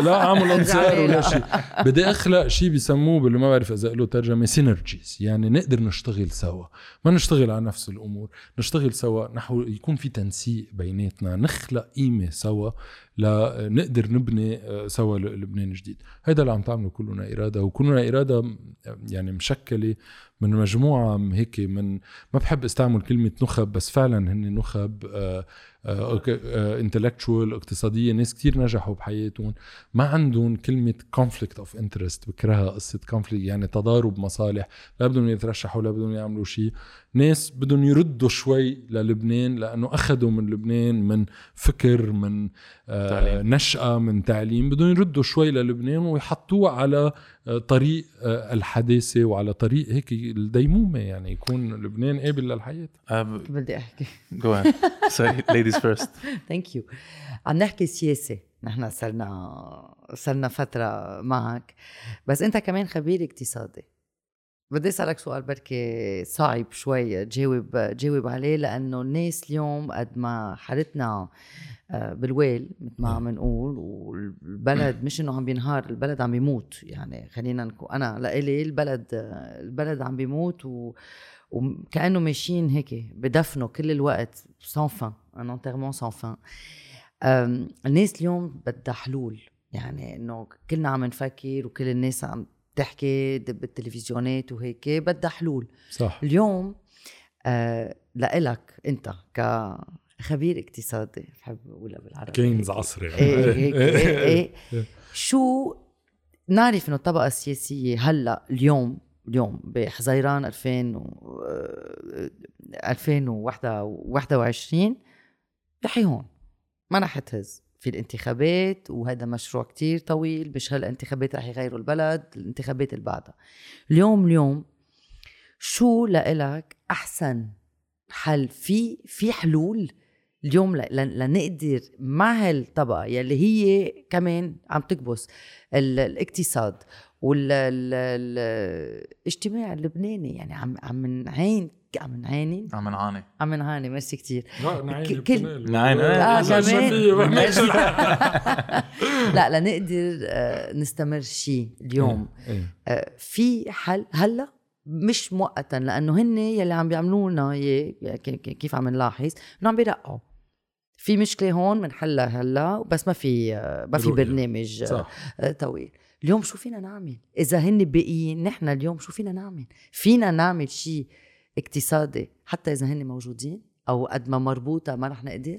لا أعمل [LAUGHS] انصار ولا لا. شيء. بدي أخلق شيء بيسموه باللي ما بعرف إذا له ترجمة سينرجيز يعني نقدر نشتغل سوا. ما نشتغل على نفس الأمور. نشتغل سوا نحو يكون في تنسيق بيناتنا. نخلق قيمة سوا. لنقدر نبني آه، سوا لبنان جديد. هذا اللي عم تعمله كلنا إرادة وكلنا إرادة م- يعني مشكلة من مجموعة م- هيك من ما بحب استعمل كلمة نخب بس فعلا هن نخب intellectual اقتصادية ناس كتير نجحوا بحياتهم. ما عندهم كلمة conflict of interest بكرهها قصة conflict يعني تضارب مصالح. لا بدهم يترشحوا لا بدهم يعملوا شيء ناس بدهم يردوا شوي للبنان لأنه أخذوا من لبنان من فكر من آه تعليم. نشأة من تعليم. بدهم يردوا شوي للبنان ويحطوه على آه، طريق آه، الحداثة وعلى طريق هيك الديمومة يعني يكون لبنان قابل للحياة. بدي أحكي. go ahead sorry ladies first thank you عم نحكي سياسة. نحن صرنا صرنا فترة معك. بس أنت كمان خبير اقتصادي. بدي أسألك سؤال بركي صعب شوي تجاوب تجاوب عليه لأنه الناس اليوم قد ما حالتنا آه، بالويل مثل ما عم نقول والبلد مش إنه عم بينهار البلد عم بيموت. يعني خلينا نكون أنا لإلي البلد البلد عم بيموت و وكأنه ماشيين هيك بدفنوا كل الوقت sans fin un enterrement sans fin الناس اليوم بدها حلول. يعني إنه كلنا عم نفكر وكل الناس عم تحكي بالتلفزيونات وهيك بدها حلول. صح. اليوم آه لإلك أنت كخبير اقتصادي بحب أقولها بالعربي. Keynes. عصري. إيه هيك [LAUGHS] إيه إيه شو نعرف إنه الطبقة السياسية هلأ اليوم اليوم بحزيران 2000 و آه، 2021 رح هون ما رح تهز. في الانتخابات وهذا مشروع كتير طويل مش هالانتخابات رح يغيروا البلد الانتخابات اللي بعدها اليوم اليوم شو لإلك أحسن حل؟ في في حلول؟ اليوم لنقدر مع هالطبقة يلي هي كمان عم تكبس ال- الاقتصاد والاجتماع اللبناني يعني عم عم نعين عم نعاني؟ عم نعاني. عم نعاني ميرسي كتير. لا نعين كل- آه، ماشي. بنقل. [LAUGHS] [LAUGHS] لا لنقدر آه، نستمر شيء اليوم. إيه. آه، في حل هلأ مش مؤقتا لأنه هن يلي عم بيعملوا لنا ك- ك- كيف عم نلاحظ إنه عم بيرقعوا في مشكلة هون بنحلها هلأ بس ما في ما في. برنامج صح. آه، طويل. اليوم شو فينا نعمل؟ إذا هن باقيين نحن اليوم شو فينا نعمل؟ فينا نعمل شيء اقتصادي حتى إذا هن موجودين أو قد ما مربوطة ما رح نقدر؟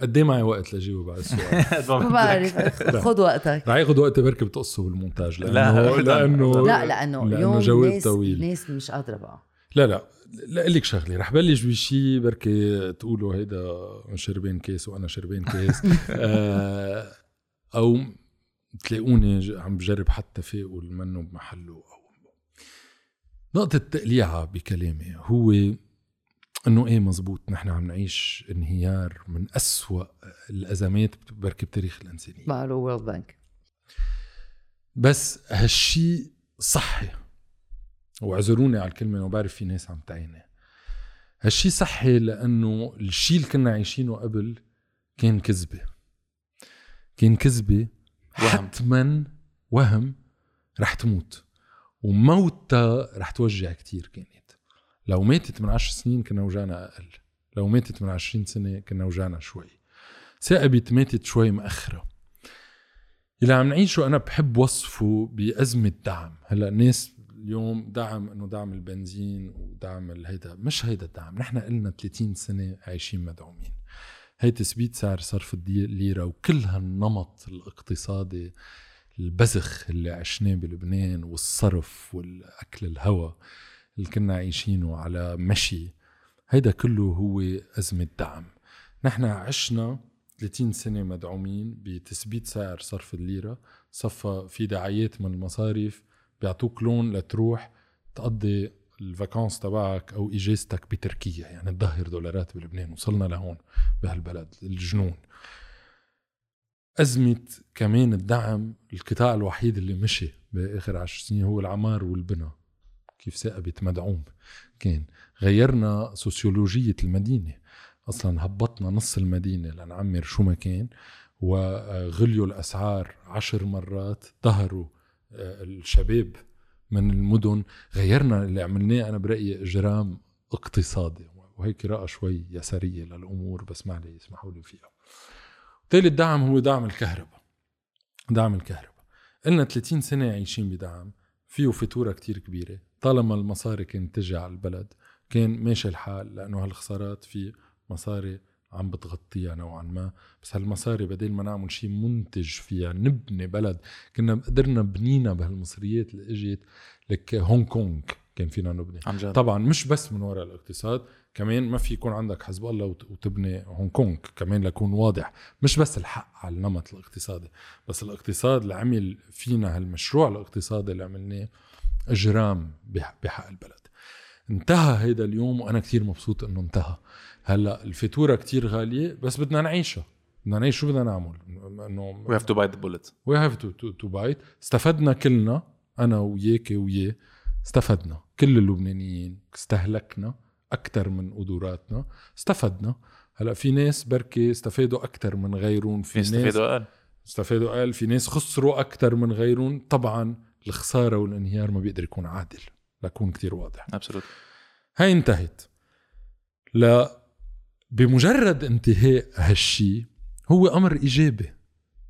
قد إيه معي وقت لجاوب على السؤال؟ [LAUGHS] ما بعرف. خذ وقتك. رح ياخذ وقت بركي بتقصه بالمونتاج لا، لأنه. لأنه لا لأنه لأنه اليوم جواب ناس طويل. ناس مش قادرة بقى. لا لا. لا لك شغلة رح بلش بشيء بركي تقولوا هيدا شاربين كاس وأنا شارب كاس. [LAUGHS] آه، أو تلاقوني عم بجرب حط تفاؤل منه بمحله أو نقطة تقليعة بكلامي هو إنه إيه مزبوط نحن عم نعيش انهيار من أسوأ الأزمات بركي بتاريخ الإنسانية. مع World Bank بس هالشي صحي واعذروني على الكلمة أنا بعرف في ناس عم تعيني هالشي صحي لأنه الشي اللي كنا عايشينه قبل كان كذبة. كان كذبة وهم. حتما وهم رح تموت. وموتها رح توجع كتير كانت. لو ماتت من عشر سنين كنا وجعنا أقل. لو ماتت من عشرين سنة كنا وجعنا شوي. ثاقبت ماتت شوي مأخرة. اللي عم نعيشه أنا بحب وصفه بأزمة دعم. هلأ الناس اليوم دعم إنه دعم البنزين ودعم الهيدا مش هيدا الدعم. نحن قلنا 30 سنة عايشين مدعومين. هي تثبيت سعر صرف الليره وكل هالنمط الإقتصادي البزخ اللي عشناه بلبنان والصرف والأكل الهوا اللي كنا عايشينه على مشي هيدا كله هو أزمة دعم. نحن عشنا 30 سنة مدعومين بتثبيت سعر صرف الليرة. صفى في دعايات من المصاريف بيعطوك لون لتروح تقضي الفاكانس تبعك أو إجازتك بتركيا يعني تظهر دولارات بلبنان. وصلنا لهون بهالبلد الجنون. أزمة كمان الدعم القطاع الوحيد اللي مشي بآخر عشر سنين هو العمار والبنى. كيف ثاقبت مدعوم كان. غيرنا سوسيولوجية المدينة. أصلا هبطنا نص المدينة لنعمر شو ما كان وغليوا الأسعار عشر مرات ظهروا آه، الشباب من المدن. غيرنا اللي عملناه أنا برأيي إجرام اقتصادي. وهيك رأى شوي يسارية للأمور بس ما علي يسمحوا لي فيها. ثالث دعم هو دعم الكهرباء. دعم الكهرباء. قلنا 30 سنة عايشين بدعم فيه فاتوره كتير كبيرة. طالما المصاري كانت تجي على البلد كان ماشي الحال لأنه هالخسارات في مصاري عم بتغطيها نوعا ما. بس هالمصاري بدل ما نعمل شيء منتج فيها نبني بلد كنا قدرنا بنينا بهالمصريات اللي إجت لك هونغ كونغ كان فينا نبني. عن جد. طبعا مش بس من وراء الاقتصاد كمان ما في يكون عندك حزب الله وت- وتبني هونغ كونغ. كمان ليكون واضح. مش بس الحق على النمط الاقتصادي بس الاقتصاد اللي عمل فينا هالمشروع الاقتصادي اللي عملناه إجرام بح- بحق البلد. انتهى هيدا اليوم وأنا كتير مبسوط إنه انتهى. هلأ الفاتورة كتير غالية بس بدنا نعيشها. بدنا نعيش شو بدنا نعمل؟ إنه we have to bite the bullet we have to to to bite استفدنا كلنا أنا وياك وياه استفدنا. كل اللبنانيين استهلكنا. أكثر من قدراتنا استفدنا. هلأ في ناس بركي استفادوا أكثر من غيرهم في ناس يستفيدوا أقل. استفادوا أقل في ناس خسروا أكثر من غيرهم. طبعا الخسارة والانهيار ما بيقدر يكون عادل لكون كتير واضح. ابسولوت هاي انتهت. لا بمجرد انتهاء هالشي هو أمر إيجابي.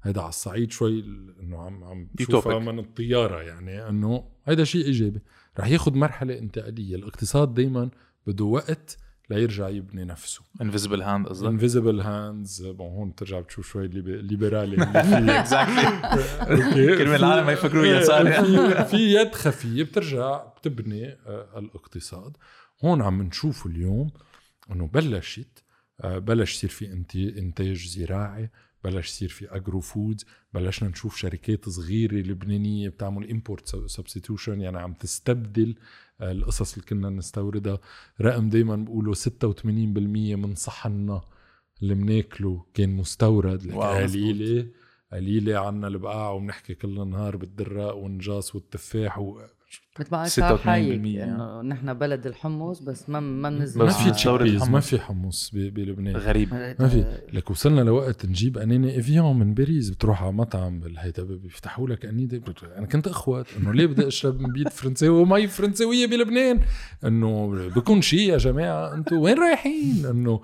هيدا على الصعيد شوي إنه عم عم Utopic. من الطيارة يعني إنه هيدا شيء إيجابي. رح ياخد مرحلة انتقالية. الاقتصاد دائما بده وقت ليرجع يبني نفسه. invisible hand قصدك؟ invisible hands bon هون بترجع بتشوف شوي الليب- الليبرالي اللي [LAUGHS] فيه. exactly [LAUGHS] كل العالم ما يفكروا يساري [LAUGHS] في في يد خفية بترجع بتبني آه، الاقتصاد. هون عم نشوف اليوم إنه بلشت آه، بلش يصير في انت- إنتاج زراعي بلش يصير في agro foods بلشنا نشوف شركات صغيرة لبنانية بتعمل import substitution يعني عم تستبدل القصص اللي كنا نستوردها رقم دايما بقولوا 86% من صحننا اللي بناكله كان مستورد. قليلة قليلة عنا البقاع وبنحكي كل النهار بالدراق والنجاص والتفاح. مثل ما قال 86% شعب هيك يعني. إنه نحن بلد الحمص بس ما ما بننزل ما في chickpeas ما. في حمص ب- بلبنان. غريب. ما في. لك وصلنا لوقت نجيب قنينة Evian من باريس. بتروح على مطعم بالهيدا بيفتحوا لك قنينة بت- أنا كنت أخوات. إنه ليه بدي أشرب من بيت فرنساوي؟ ومي فرنساوية بلبنان. إنه بكون شيء يا جماعة. أنتم وين رايحين؟ إنه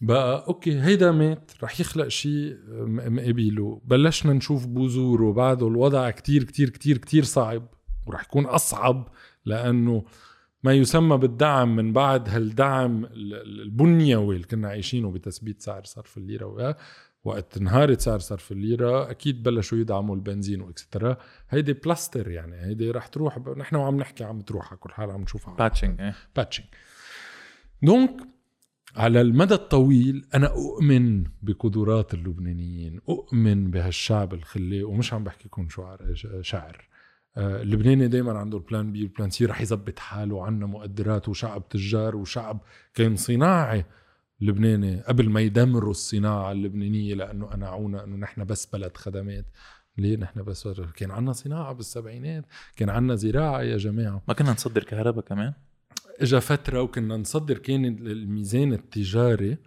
بقى okay هيدا مات. رح يخلق شيء م- مقابله. بلشنا نشوف بذور وبعده الوضع كتير كتير كتير كتير صعب. ورح يكون أصعب لأنه ما يسمى بالدعم من بعد هالدعم ال- ال- البنيوي اللي كنا عايشينه بتثبيت سعر صرف الليرة وياه وقت انهارت سعر صرف الليرة أكيد بلشوا يدعموا البنزين و et cetera هيدي بلاستر يعني هيدي رح تروح ب- نحن وعم نحكي عم تروح على كل حال عم نشوفها patching إيه. patching donc على المدى الطويل أنا أؤمن بقدرات اللبنانيين أؤمن بهالشعب الخلي ومش عم بحكيكم شعر شعر. اللبناني دائما عنده ال plan B و ال plan C رح يظبط حاله عنا مقدرات وشعب تجار وشعب كان صناعي لبناني قبل ما يدمروا الصناعة اللبنانية لأنه قنعونا أنه نحن بس بلد خدمات. ليه نحن بس كان عنا صناعة بالسبعينات كان عنا زراعة يا جماعة. ما كنا نصدر كهرباء كمان؟ اجى فترة وكنا نصدر كان الميزان التجاري آه،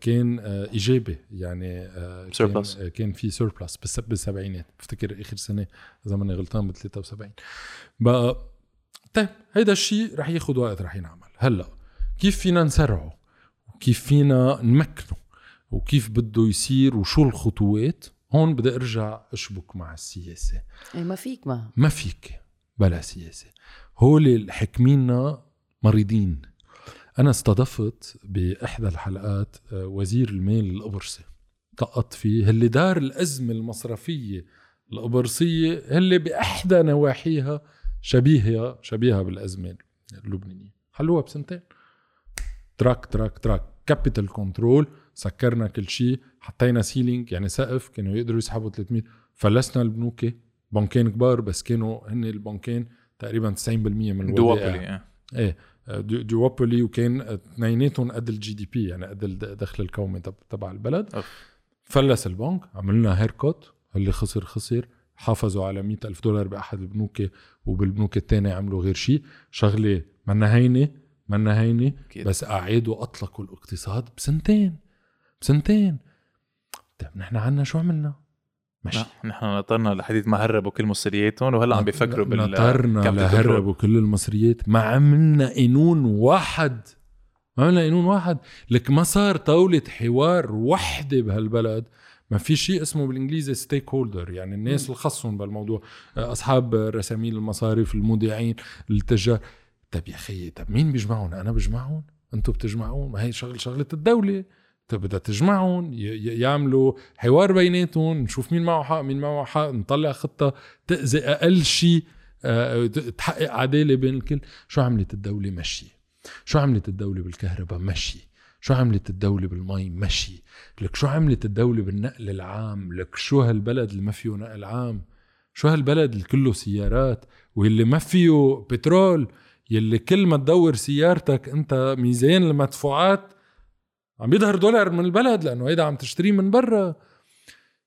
كان آه، إيجابي. يعني آه، كان, Surplus. آه، كان في سوربلس بس بالسبعينات. بفتكر آخر سنة اذا ماني غلطان ب 73 بقى طيب هيدا الشيء رح ياخذ وقت رح ينعمل. هلأ كيف فينا نسرعه؟ وكيف فينا نمكنه؟ وكيف بده يصير؟ وشو الخطوات؟ هون بدي أرجع أشبك مع السياسة. إيه ما فيك ما. ما فيك بلا سياسة. هول الحكمينا مريضين. أنا استضفت بإحدى الحلقات آه، وزير المال القبرصي طقت فيه اللي دار الأزمة المصرفية القبرصية اللي بإحدى نواحيها شبيهة شبيهة بالأزمة اللبنانية. حلوها بسنتين. تراك تراك تراك. capital control سكرنا كل شيء حطينا ceiling يعني سقف كانوا يقدروا يسحبوا 300 فلسنا البنوك بنكين كبار بس كانوا هن البنكين تقريبا 90% من الودائع. إيه إيه. duo- duopoly وكان اثنيناتهم قد ال GDP يعني قد الدخل القومي تب- تبع البلد. فلس البنك عملنا haircut اللي خسر خسر حافظوا على مئة ألف دولار بأحد البنوك وبالبنوك التاني عملوا غير شيء شغلة منا هينة منا هينة. بس أعادوا أطلقوا الاقتصاد بسنتين بسنتين طيب نحن عنا شو عملنا؟ لا نحن نطرنا لحديث ما هربوا كل مصرياتهم وهلا عم بيفكروا بال نطرنا. لهربوا كل المصريات. ما عملنا قانون واحد. ما عملنا قانون واحد. لك ما صار طاولة حوار وحدة بهالبلد. ما في شيء اسمه بالإنجليزي ستيك هولدر يعني الناس اللي خصهم بالموضوع. أصحاب رسامين المصارف المودعين التجار طب يا خيي طب مين بيجمعهم؟ أنا بجمعهم؟ أنتم بتجمعون ما هي شغل شغلة الدولة. بدها تجمعهم يعملوا حوار بيناتهم نشوف مين معه حق مين معه حق نطلع خطة تأذي أقل شيء آه، تحقق عدالة بين الكل. شو عملت الدولة؟ مشي. شو عملت الدولة بالكهرباء؟ مشي. شو عملت الدولة بالمي؟ مشي. لك شو عملت الدولة بالنقل العام؟ لك شو هالبلد اللي ما فيه نقل عام؟ شو هالبلد اللي كله سيارات؟ واللي ما فيه بترول؟ يلي كل ما تدور سيارتك أنت ميزان المدفوعات عم يظهر دولار من البلد لأنه هيدا عم تشتريه من برا.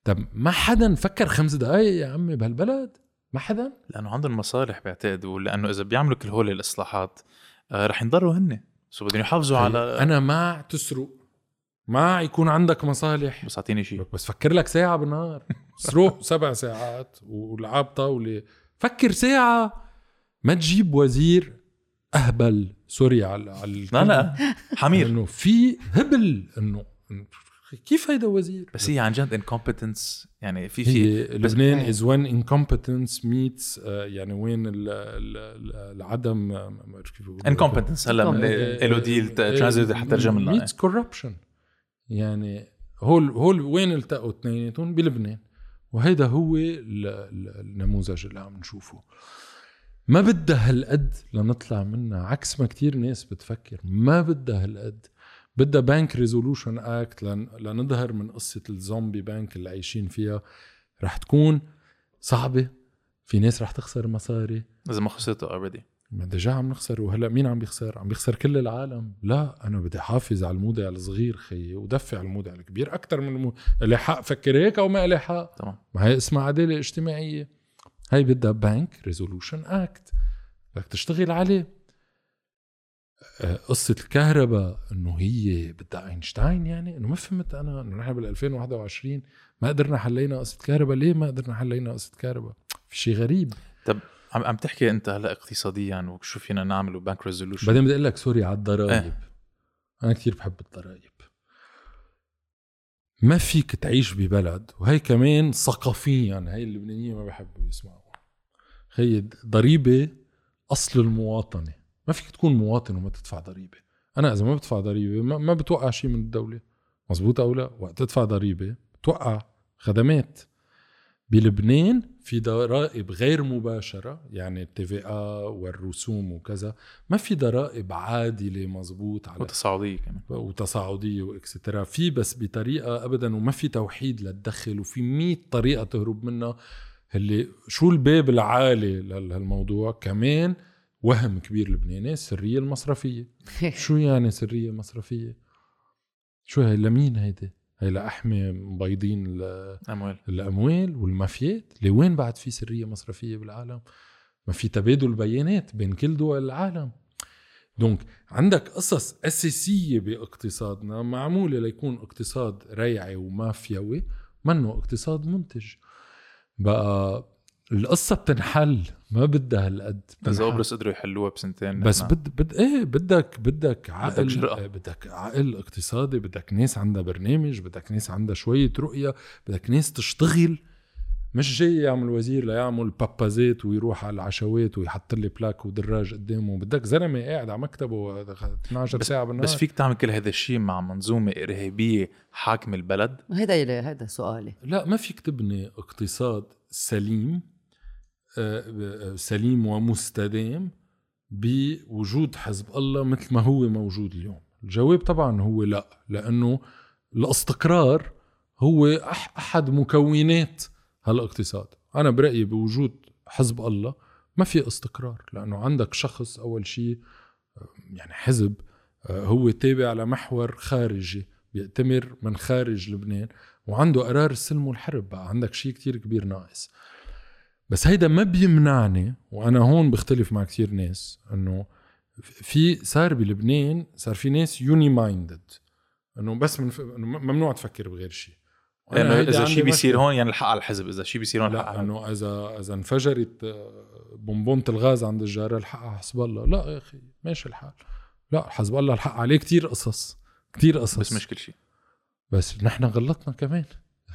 طب ما حدا فكر خمس دقايق يا عمي بهالبلد؟ ما حدا؟ لأنه عندهم مصالح بيعتقدوا لأنه إذا بيعملوا كل هول الإصلاحات آه، رح ينضروا هن سو بدهم يحافظوا على أنا مع تسرق. مع يكون عندك مصالح. بس أعطيني شيء بس فكر لك ساعة بالنهار. [LAUGHS] سروق سبع ساعات ولعب طاولة فكر ساعة ما تجيب وزير أهبل سوري على على لا لا حمير. انه في هبل انه إنه كيف هيدا وزير؟ بس هي عن جد incompetence يعني في في لبنان از وين incompetence meets يعني وين ال- ال- ال- العدم ما بعرف كيف. incompetence هلا ديل ترانزيت حتى ترجم لنا. meets corruption يعني هول هول وين التقوا اثنيناتهم؟ بلبنان. وهيدا هو ال- ال- النموذج اللي عم نشوفه. ما بدها هالقد لنطلع منها. عكس ما كتير ناس بتفكر. ما بدها هالقد. بدها bank resolution act لنظهر من قصة ال zombie bank اللي عايشين فيها. رح تكون صعبة. في ناس رح تخسر مصاري. إذا ما خسرته already ما déjà عم نخسر. وهلأ مين عم بيخسر؟ عم بيخسر كل العالم، لا أنا بدي أحافظ على المودع الصغير خيي ودفع المودع الكبير. أكثر من المو... اللي حق فكر هيك أو ما لي حق، تمام. ما هي اسمها عدالة اجتماعية. هاي بدها bank resolution act بدك تشتغل عليه. آه، قصة الكهرباء إنه هي بدها اينشتاين يعني إنه ما فهمت أنا إنه نحن بال 2021 ما قدرنا حلينا قصة كهرباء. ليه ما قدرنا حلينا قصة كهرباء؟ في شيء غريب. عم عم تحكي أنت هلا اقتصاديا وشو فينا نعمل و bank resolution بعدين بدي أقول لك سوري على الضرائب. إيه. أنا كثير بحب الضرائب. ما فيك تعيش ببلد وهي كمان ثقافيا هي اللبنانيين ما بحبوا يسمعوا. هي ضريبة أصل المواطنة. ما فيك تكون مواطن وما تدفع ضريبة. أنا إذا ما بدفع ضريبة ما, بتوقع شيء من الدولة. مزبوط أو لا؟ وقت تدفع ضريبة بتوقع خدمات. بلبنان في ضرائب غير مباشرة يعني التي في والرسوم وكذا ما في ضرائب عادلة مزبوط على وتصاعدية كمان. وتصاعدية واكسترا في بس بطريقة أبدا وما في توحيد للدخل وفي مية طريقة تهرب منها. اللي شو الباب العالي لهالموضوع كمان وهم كبير لبناني السرية المصرفية. [LAUGHS] شو يعني سرية مصرفية؟ شو هي لمين هيدي؟ هي لأحمي مبيضين أموال. الاموال والمافيات. لوين بعد في سرية مصرفية بالعالم؟ ما في تبادل بيانات بين كل دول العالم. دونك عندك قصص أساسية باقتصادنا معمولة ليكون اقتصاد ريعي ومافيوي منه اقتصاد منتج. بقى القصة بتنحل ما بدها هالقد اذا بتنحل. قبرص قدروا يحلوها بسنتين بس. بد بد إيه بدك بدك عقل جرأة. بدك عقل اقتصادي بدك ناس عندها برنامج بدك ناس عندها شوية رؤية بدك ناس تشتغل مش جاي يعمل وزير ليعمل بابازات ويروح على العشوات ويحط لي بلاك ودراج قدامه بدك زلمة قاعد على مكتبه 12 ساعة بالنهار بس فيك تعمل كل هذا الشيء مع منظومة إرهابية حاكمه البلد هيدا يلي هيدا سؤالي لا ما فيك تبني اقتصاد سليم سليم ومستدام بوجود حزب الله مثل ما هو موجود اليوم. الجواب طبعا هو لا لأنه الاستقرار هو أح- أحد مكونات هالاقتصاد. أنا برأيي بوجود حزب الله ما في استقرار لأنه عندك شخص أول شيء يعني حزب هو تابع لمحور خارجي بيأتمر من خارج لبنان وعنده قرار السلم والحرب. بقى عندك شيء كتير كبير ناقص. بس هيدا ما بيمنعني وأنا هون بختلف مع كتير ناس إنه في صار بلبنان صار في ناس يوني مايندد إنه بس من إنه ممنوع تفكر بغير شيء إذا شيء بيصير. هون يعني الحق على الحزب إذا شيء بيصير هون لا إنه اذا إذا انفجرت آه، بونبونة الغاز عند الجار الحق على حزب الله. لا يا أخي ماشي الحال. لا حزب الله الحق عليه كتير قصص كتير قصص. بس مش كل شيء بس نحن غلطنا كمان.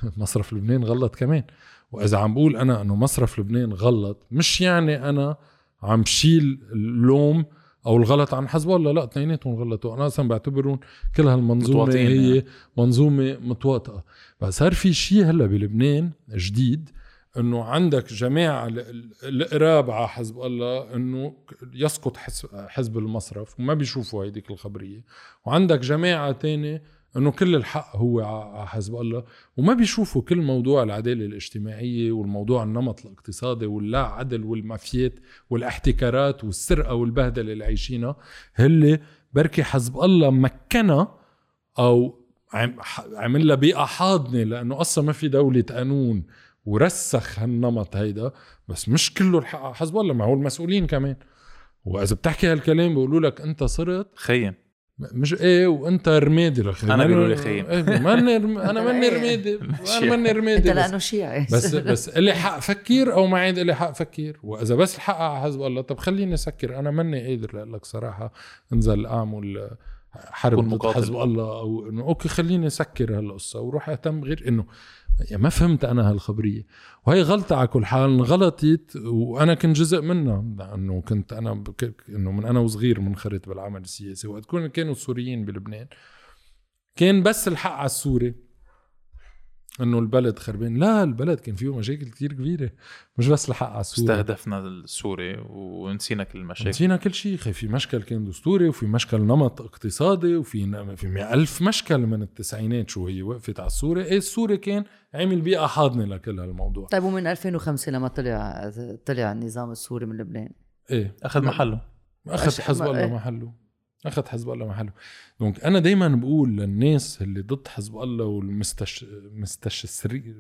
[LAUGHS] مصرف لبنان غلط كمان. وإذا عم بقول أنا إنه مصرف لبنان غلط مش يعني أنا عم شيل اللوم أو الغلط عن حزب الله لا اثنيناتهم غلطوا. أنا أصلا بعتبرهم كل هالمنظومة هي يعني. منظومة متواطئة. بس صار في شيء هلأ بلبنان جديد إنه عندك جماعة ال- ال- القراب على حزب الله إنه يسقط حزب, حزب المصرف وما بيشوفوا هيديك الخبرية. وعندك جماعة تانية إنه كل الحق هو على حزب الله وما بيشوفوا كل موضوع العدالة الاجتماعية والموضوع النمط الاقتصادي واللا عدل والمافيات والاحتكارات والسرقة والبهدلة اللي عايشينها هل بركي حزب الله مكنها أو عمل لها بيئة حاضنة لأنه أصلا ما في دولة قانون ورسخ هالنمط هيدا بس مش كله الحق حزب الله ما هو المسؤولين كمان. وإذا بتحكي هالكلام بيقولوا لك أنت صرت خيم مش إيه وأنت رمادي لخي أنا بيقولوا لي خيم. إيه ماني رم... أنا [LAUGHS] ماني رمادي أنا ماني أنت رمادي بس, لأنه شيعي. بس [LAUGHS] بس الي حق فكر أو ما عاد الي حق فكر وإذا بس الحق على حزب الله. طب خليني أسكر. أنا ماني قادر لك صراحة. انزل اعمل حرب ضد. حزب الله أو إنه أوكي خليني أسكر هالقصة وروح أهتم غير إنه يعني ما فهمت أنا هالخبرية. وهي غلطة على كل حال غلطت وأنا كنت جزء منها لأنه كنت أنا بك... إنه من أنا وصغير منخرط بالعمل السياسي. وقت كانوا السوريين بلبنان كان بس الحق على السوري. إنه البلد خربان. لا البلد كان فيه مشاكل كتير كبيرة. مش بس الحق على السوري استهدفنا السوري ونسينا كل المشاكل. نسينا كل شيء. خي في مشكل كان دستوري وفي مشكل نمط اقتصادي وفي في ألف مشكل من التسعينات شو هي وقفت على السوري إيه السوري كان عمل بيئة حاضنة لكل هالموضوع. طيب ومن 2005 لما طلع طلع النظام السوري من لبنان؟ إيه. أخذ محله. أخذ حزب الله إيه. محله. أخذ حزب الله محله. donc أنا دايما بقول للناس اللي ضد حزب الله والمستش مستشري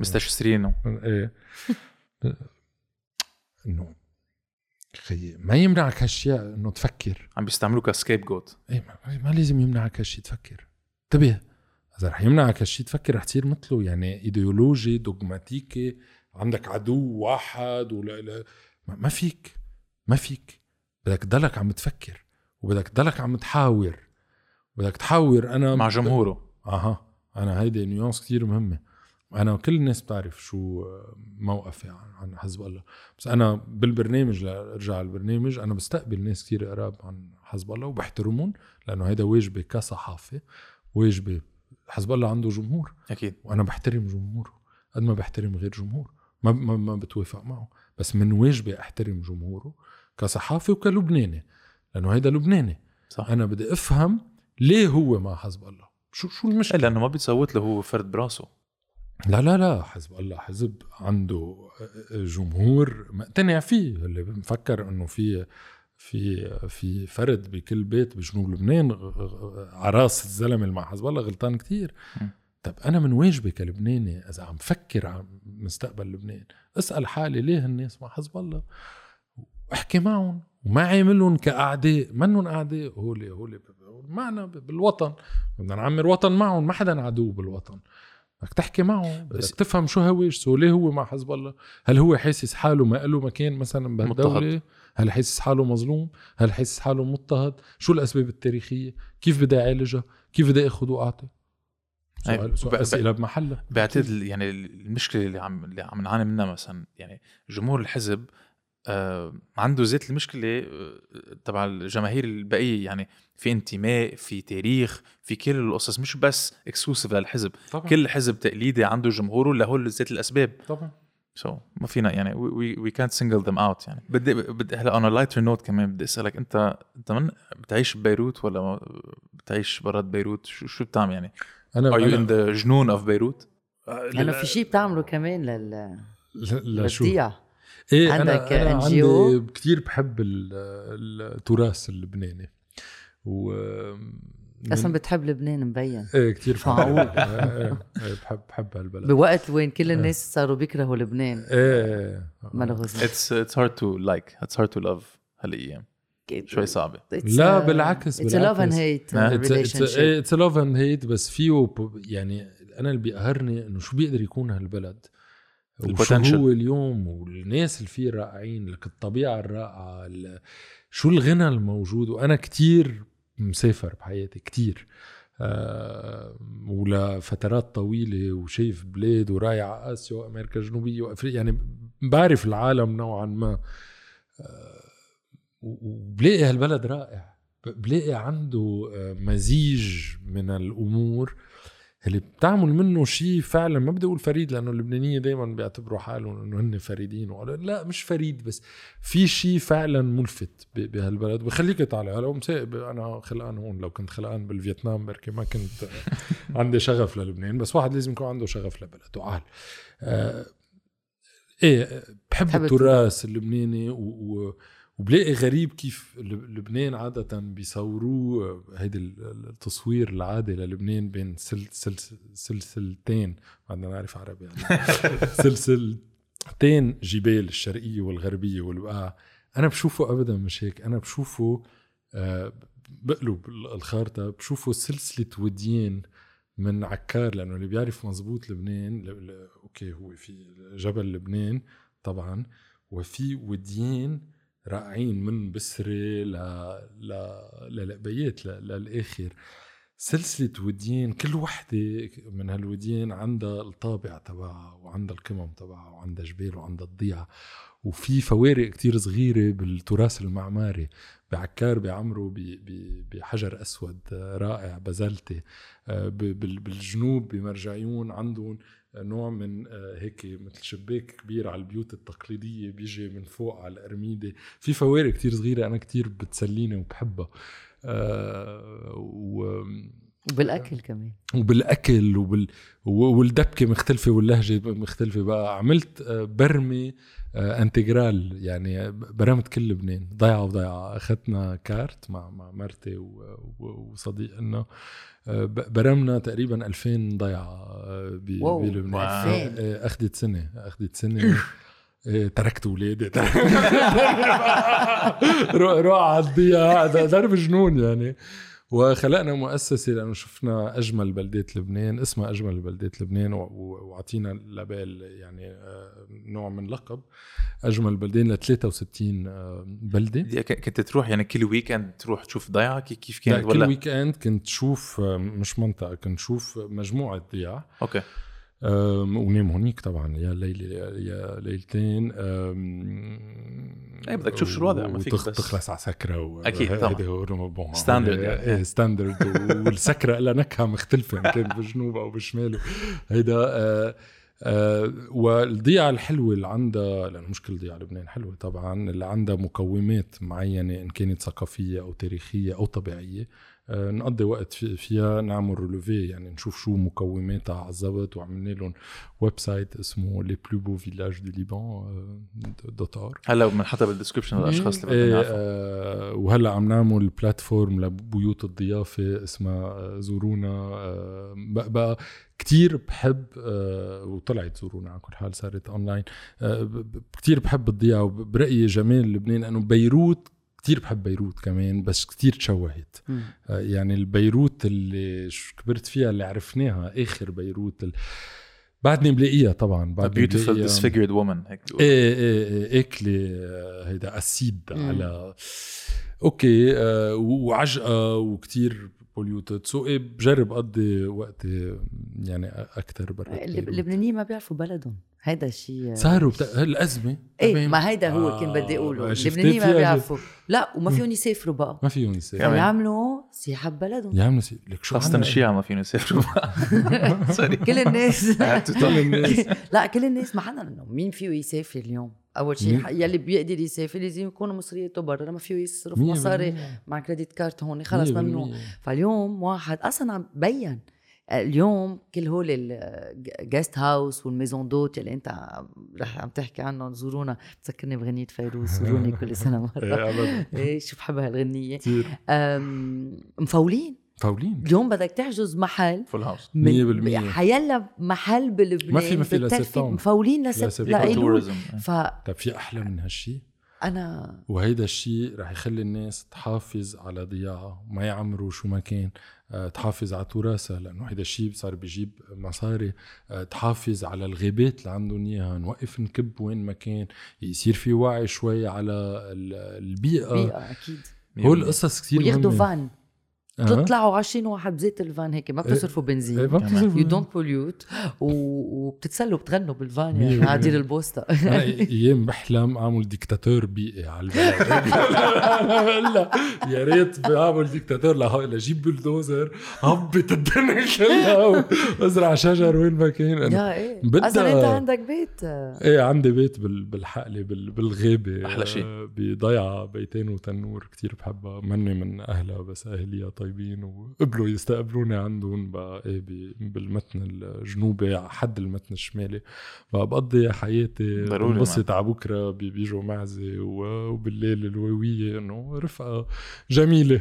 مستشسرينه. إيه. إنه خي ما يمنعك هالشيء إنه تفكر. عم بيستعملوه ك scapegoat إيه ما, ما لازم يمنعك هالشيء تفكر. انتبه إذا رح يمنعك هالشيء تفكر رح تصير مثله. يعني idéologie dogmatique عندك عدو واحد ولا لا ما ما فيك ما فيك. بدك تضلك عم تفكر. وبدك تضلك عم تحاور بدك تحاور أنا مع جمهوره. أها أنا هيدي نيونس كتير مهمة. أنا كل الناس بتعرف شو موقفي عن عن حزب الله. بس أنا بالبرنامج لارجع البرنامج أنا بستقبل ناس كتير قراب عن حزب الله وبحترمهم لأنه هيدا واجبي كصحافة واجبي حزب الله عنده جمهور. أكيد. وأنا بحترم جمهوره قد ما بحترم غير جمهور. ما ما, ما بتوافق معه. بس من واجبي أحترم جمهوره كصحافي وكلبناني. لأنه هيدا لبناني. صح. أنا بدي أفهم ليه هو مع حزب الله. شو شو إيه، المشكلة لأنه ما بيتصوت له هو فرد براسه. لا لا لا حزب الله حزب. عنده جمهور مقتنع فيه. اللي مفكر إنه في في في فرد بكل بيت بجنوب لبنان عراس الزلمة اللي مع حزب الله غلطان كتير. م. طب أنا من واجبي كلبناني إذا عم فكر عن مستقبل لبنان. اسأل حالي ليه الناس مع حزب الله؟ واحكي معهم. وما عاملهم كاعداء منهم اعداء هولي هولي معنا بالوطن. بدنا نعمر وطن معهم ما حدا عدو بالوطن. بدك تحكي معه بس- تفهم شو هواجسه ليه هو مع حزب الله؟ هل هو حاسس حاله ما له مكان مثلا بهالدولة؟ هل حاسس حاله مظلوم؟ هل حاسس حاله مضطهد؟ شو الأسباب التاريخية؟ كيف بدي اعالجها كيف بدي اخذ واعطي سؤال, سؤال أسئلة بمحلها. بعتقد يعني المشكلة اللي عم اللي عم نعاني منها مثلا يعني جمهور الحزب عنده ذات المشكلة آه، تبع الجماهير البقيه يعني في انتماء في تاريخ في كل القصص مش بس exclusive للحزب. طبعا. كل حزب تقليدي عنده جمهوره لهول ذات الأسباب. طبعا. so, ما فينا يعني وي وي كانت سنجل ذم اوت يعني. بدي بدي هلا on lighter note كمان بدي أسألك أنت أنت من بتعيش ببيروت ولا بتعيش برات بيروت؟ شو شو بتعمل يعني؟ أنا are you in the جنون of بيروت يعني في شيء بتعملوا كمان لل لا إيه عندك أنا أنا NGO؟ عندي كثير بحب ال- التراث اللبناني. و أصلا بتحب لبنان مبين. إيه كثير معقول؟ [LAUGHS] إيه، إيه، بحب بحب هالبلد. بوقت وين كل الناس صاروا بيكرهوا لبنان. إيه ما له غزة اتس اتس هارد تو لايك اتس هارد تو لاف هالايام شوي صعبة. لا، بالعكس، it's love and. hate it's love and hate بس فيه ب- يعني أنا اللي بيقهرني إنه شو بيقدر يكون هالبلد. وشو. هو اليوم والناس اللي فيه رائعين لك الطبيعة الرائعة ال- شو الغنى الموجود؟ وأنا كتير مسافر بحياتي كتير. آه ولفترات طويلة وشايف بلاد ورايح على آسيا وأمريكا الجنوبية وافريقيا يعني بعرف العالم نوعا ما. آه وبلاقي هالبلد رائع. بلاقي عنده آه، مزيج من الأمور. اللي بتعمل منه شيء فعلا ما بدي أقول فريد لأنه اللبنانيين دائما بيعتبروا حالهم إنه هن فريدين. لا مش فريد بس في شيء فعلا ملفت بهالبلد. بخليك تعالى هلا أنا خلقان هون. لو كنت خلقان بالفيتنام بركي ما كنت [LAUGHS] عندي شغف للبنان. بس واحد لازم يكون عنده شغف لبلده. عال آه إيه بحب بحب التراث اللبناني و, و وبلاقي غريب كيف لب- لبنان عادة بيصوروه هيدي ال- التصوير العادي للبنان بين سل سل سلسلتين بدنا نعرف عربي يعني. [LAUGHS] سلسلتين جبال الشرقية والغربية والبقاع أنا بشوفه أبدا مش هيك أنا بشوفه آه، بقلب الخارطة بشوفه سلسلة وديان من عكار لأنه اللي بيعرف مزبوط لبنان ل- ل- أوكي هو في جبل لبنان طبعا وفي وديان رائعين من بسرة ل ل للقبيات ل- للآخر سلسلة وديان كل وحدة من هالوديان عندها الطابع تبعها وعندها القمم تبعها وعندها جبال وعندها الضيعة وفي فوارق كتير صغيرة بالتراث المعماري بعكار بيعمروا ب- ب- بحجر أسود رائع بازلتي آه، بالجنوب بمرجعيون عندهم. نوع من آه، هيك مثل شباك كبير على البيوت التقليدية بيجي من فوق على الأرميدة. في فوارق كتير صغيرة أنا كتير بتسليني وبحبها. آه، و وبالأكل كمان. وبالأكل وبال و- والدبكة مختلفة واللهجة مختلفة. بقى عملت آه، برمه آه، انتجرال. يعني برمت كل لبنان. ضيعة وضيعة. أخذنا كارت مع مع مرتي وصديق آه، ب- برمنا تقريبا 2000 ضيعة آه، بلبنان. 2000. آه، أخذت سنة. أخذت سنة. [LAUGHS] إيه، تركت ولادي. [LAUGHS] [LAUGHS] روح روح على الضياع هذا درب جنون يعني. وخلقنا مؤسسة لأنه شفنا أجمل بلدات لبنان اسمها أجمل بلدات لبنان و- و- وعطينا لبال يعني آه، نوع من لقب. أجمل بلدان ل 63 آه، ك- كنت تروح يعني كل weekend تروح تشوف ضيعه كي- كيف كانت؟ كل ولا؟ weekend كنت شوف آه، مش منطقة كنت شوف مجموعة ضياع. أوكي. ونام هونيك طبعا يا ليله يا ليلتين إيه، بدك تشوف شو الوضع، ما فيك بس. تخلص على سكرة و... طبعاً. هيدا هو bon [LAUGHS] هيدا- يعني. إيه standard والسكرة لها نكهة مختلفة إن كان بالجنوب أو بالشمال هيدا آه آه والضيعة الحلوة اللي عندها لأنه مش كل ضيعة لبنان حلوة طبعا اللي عندها مقومات معينة إن كانت ثقافية أو تاريخية أو طبيعية نقضي وقت في- فيها نعمل relevé يعني نشوف شو مقوماتها على الضبط وعملنا لهم website اسمه les plus beaux villages du Liban dot org هلا بنحطها بال description للأشخاص اللي إيه بدهم يعرفوا آه وهلا عم نعمل platform لبيوت الضيافة اسمها آه، زورونا آه بقى, بقى كتير بحب آه وطلعت زورونا على كل حال صارت اونلاين آه كتير بحب الضيعه وبرايي جمال لبنان لأنه بيروت كتير بحب بيروت كمان بس كتير تشوهت. آه، يعني البيروت اللي كبرت فيها اللي عرفناها آخر بيروت ال... بعدني بلاقيها طبعا beautiful بلاقيها- disfigured woman هيك. إيه إيه إيه exactly آه، هيدا acide مم. على أوكي آه، وعجقة وكتير polluted so إيه بجرب أقضي وقتي يعني أكثر برا. اللبنانيين ما بيعرفوا بلدهم هيدا الشيء صاروا بتا... الازمه إيه. ما هيدا هو آه، كان بدي أقوله. اللبنانيين ما بيعرفوا. لا وما فيهم يسافروا بقى. ما فيهم كمان. يعملوا سياحة ببلدهم. يعملوا سي... لك شو خاصة؟ الشيعة ما فيهم يسافروا سوري [LAUGHS] كل الناس. كل الناس. [LAUGHS] لا كل الناس. ما حدا منهم. مين فيه يسافر اليوم؟ أول شيء؟ يلي بيقدر يسافر لازم يكونوا مصرياته برا. لما فيه يصرف مصاري. مع credit card هون خلص ممنوع. فاليوم واحد أصلا عم بين. اليوم كل هول ال guest house وال maisons d'hôtes اللي انت رح عم تحكي عنهم زورونا بتذكرني بغنية فيروز زوروني [LAUGHS] كل سنة مرة. إيه [LAUGHS] إيه شو بحبها أم، مفولين. فاولين اليوم بدك تحجز محل فول هاوس مية بالمية. حيلا محل بلبنان ما في- ما في لسبتمبر. مفولين لسبت لسبتمبر. فانا طيب في أحلى من هالشي وهيدا الشيء رح يخلي الناس تحافظ على ضياعها وما يعمروا شو ما كان. آه، تحافظ على تراثها لأنه هيدا الشيء صار بيجيب مصاري. آه، تحافظ على الغابات اللي عندهم إياها نوقف نكب وين ما كان. يصير في وعي شوي على ال- البيئة. بيئة أكيد. هول القصص كثير وياخذوا. فان؟ تطلعوا 20 واحد بزيت الفان هيك ما بتصرفوا بنزين. ما بتصرفوا. you don't pollute وبتتسلوا بتغنوا بالفان يعني. البوسطة أنا [LAUGHS] أيام بحلم أعمل ديكتاتور بيئي على البلد. [LAUGHS] يا ريت بعمل ديكتاتور لجيب بلدوزر هبط الدنيا كلها وأزرع شجر وين ما كان. يا إيه. بدها- أصلا أنت عندك بيت؟ إيه عندي بيت بال- بالحقله بال- بالغابه أحلى شيء. بضيعة بيتين وتنور كتير بحبها. مني من أهلها بس أهليها طيبين وقبلوا يستقبلوني عندهم بقى إيه ب- بالمتن الجنوبي على حد المتن الشمالي. فبقضي حياتي ضروري بنبسط على بكرة بي- بيجوا معزه و- وبالليل الواويه إنه رفقة جميلة.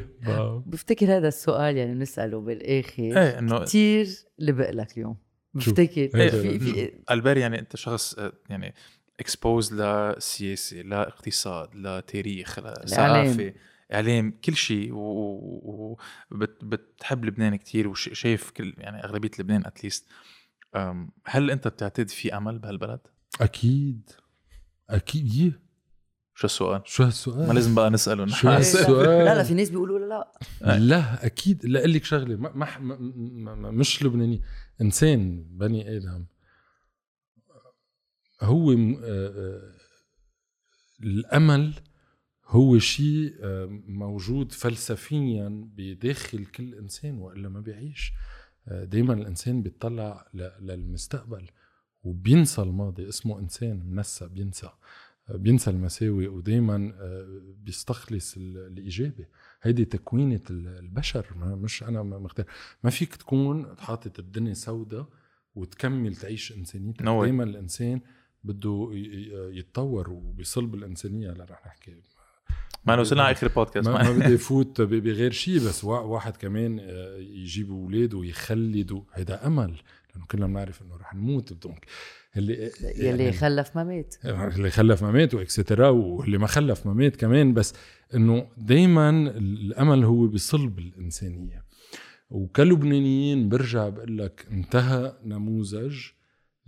بفتكر هذا السؤال يعني بنساله بالآخر. إيه إنه كثير لبق لك اليوم؟ بفتكر إيه، في في ألبير يعني أنت شخص آه، يعني اكسبوز لسياسه لاقتصاد لتاريخ لثقافه إعلام كل شيء وبتحب لبنان كتير وشايف كل يعني أغلبية لبنان اتليست هل أنت بتعتقد في أمل بهالبلد؟ أكيد أكيد يه. شو السؤال؟ شو هالسؤال ما لازم بقى نسأله شو نحن. هالسؤال؟ لا لا في ناس بيقولوا لا لا آه. لا أكيد لا لك شغلة ما ما ما ما ما مش لبناني إنسان بني آدم هو م- آه، آه، الأمل هو شيء آه، موجود فلسفيا بداخل كل إنسان وإلا ما بيعيش. دائما الإنسان بيطلع للمستقبل وبينسى الماضي. اسمه إنسان منسى بينسى آه، بينسى المساوئ ودائما بيستخلص ال- الايجابي هيدي تكوينة ال- البشر. ما مش أنا ما مختار. ما فيك تكون حاطط الدنيا سوداء وتكمل تعيش انسانيتك. دائما الإنسان بده يتطور وبيصلب الإنسانية. هلا رح نحكي ما وصلنا على آخر البودكاست ما, ما بدي أفوت ب- بغير شيء بس وا- واحد كمان آه، يجيب أولاد ويخلدوا هيدا أمل لأنه كلنا بنعرف إنه رح نموت donc اللي يلي يعني خلف ما مات. اللي خلف ما مات و extra واللي ما خلف ما مات كمان بس إنه دائما الأمل هو بصلب الإنسانية. وكلبنانيين برجع بقول لك انتهى نموذج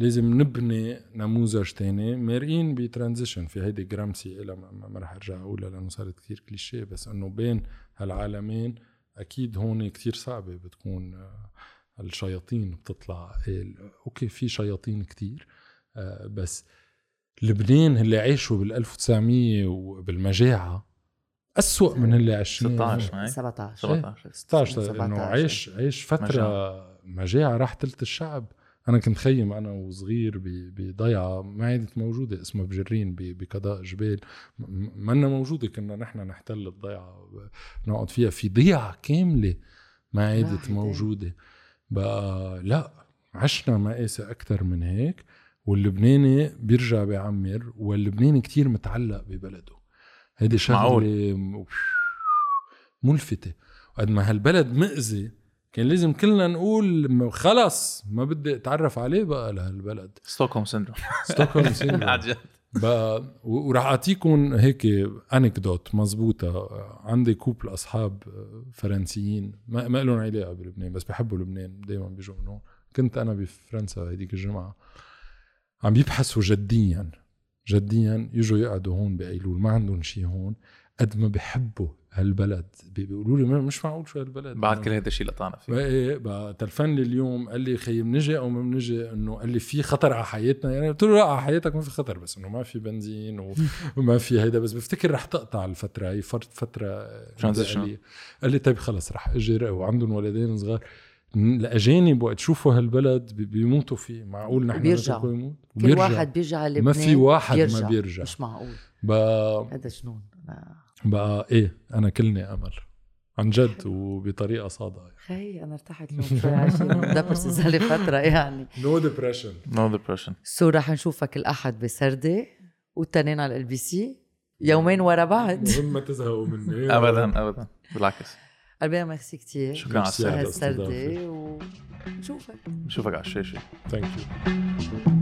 لازم نبني نموذج تاني مارقين ب transition. في هيدي غرامشي إلى ما, ما رح أرجع أقولها لأنه صارت كثير كليشيه بس إنه بين هالعالمين أكيد هون كتير صعبة بتكون آه، الشياطين بتطلع. إيه أوكي في شياطين كتير آه، بس لبنان اللي عاشوا بال 1900 وبالمجاعة أسوأ من اللي عايشين 16 معي 17 17 16 إنه عايش عايش فترة مجاعة راح تلت الشعب. أنا كنت خيم أنا وصغير بضيعة ما عادت موجودة اسمها بجرين بقضاء جبال. منا موجودة كنا نحن نحتل الضيعة نقعد فيها في ضيعة كاملة ما عادت موجودة. بقى لا عشنا مقاسي أكثر من هيك واللبناني بيرجع بيعمر واللبناني كتير متعلق ببلده. هيدي. شغلة م- ملفتة. وقد ما هالبلد مأذي كان لازم كلنا نقول خلص ما بدي أتعرف عليه بقى لهالبلد. ستوكهولم سيندروم. Stockholm [LAUGHS] syndrome. عن جد. بقى وراح أعطيكم هيك anecdote مزبوطة. عندي couple اصحاب فرنسيين ما, ما لهم علاقة بلبنان بس بحبوا لبنان دائما بيجوا من هون. كنت أنا بفرنسا هذيك الجمعة. عم بيبحثوا جديا جديا يجوا يقعدوا هون بأيلول ما عندهم شيء هون قد ما بحبوا هالبلد. بي- بيقولوا لي ما- مش معقول شو هالبلد. بعد كل هذا الشيء لطعنا فيه. بقى إيه بقى تلفن لي اليوم قال لي خيي بنجي أو ما بنجي إنه قال لي في خطر على حياتنا. يعني قلت له لا على حياتك ما في خطر بس إنه ما في بنزين [LAUGHS] وما في هيدا بس بفتكر رح تقطع الفترة هي فترة. انتقالية. قال لي طيب خلص رح أجي وعندهم ولدين صغار. الأجانب وقت يشوفوا هالبلد بي- بيموتوا فيه. معقول نحن بيرجعوا. يموت كل. واحد بيرجع لبنان ما في واحد بيرجع. ما بيرجع. مش معقول. هذا جنون بقى إيه أنا كلني أمل. عن جد وبطريقة صادقة خي أنا ارتحت اليوم شوي صار لي فتره يعني. نو ديبرشن نو ديبرشن سو رح نشوفك الأحد بسردة والتنين على LBC يومين ورا بعض. مهم ما تزهقوا مني. [LAUGHS] ابدا ابدا. بالعكس. قلبي ميرسي كتير. شكرا على السردة ونشوفك. نشوفك على الشاشة. thank you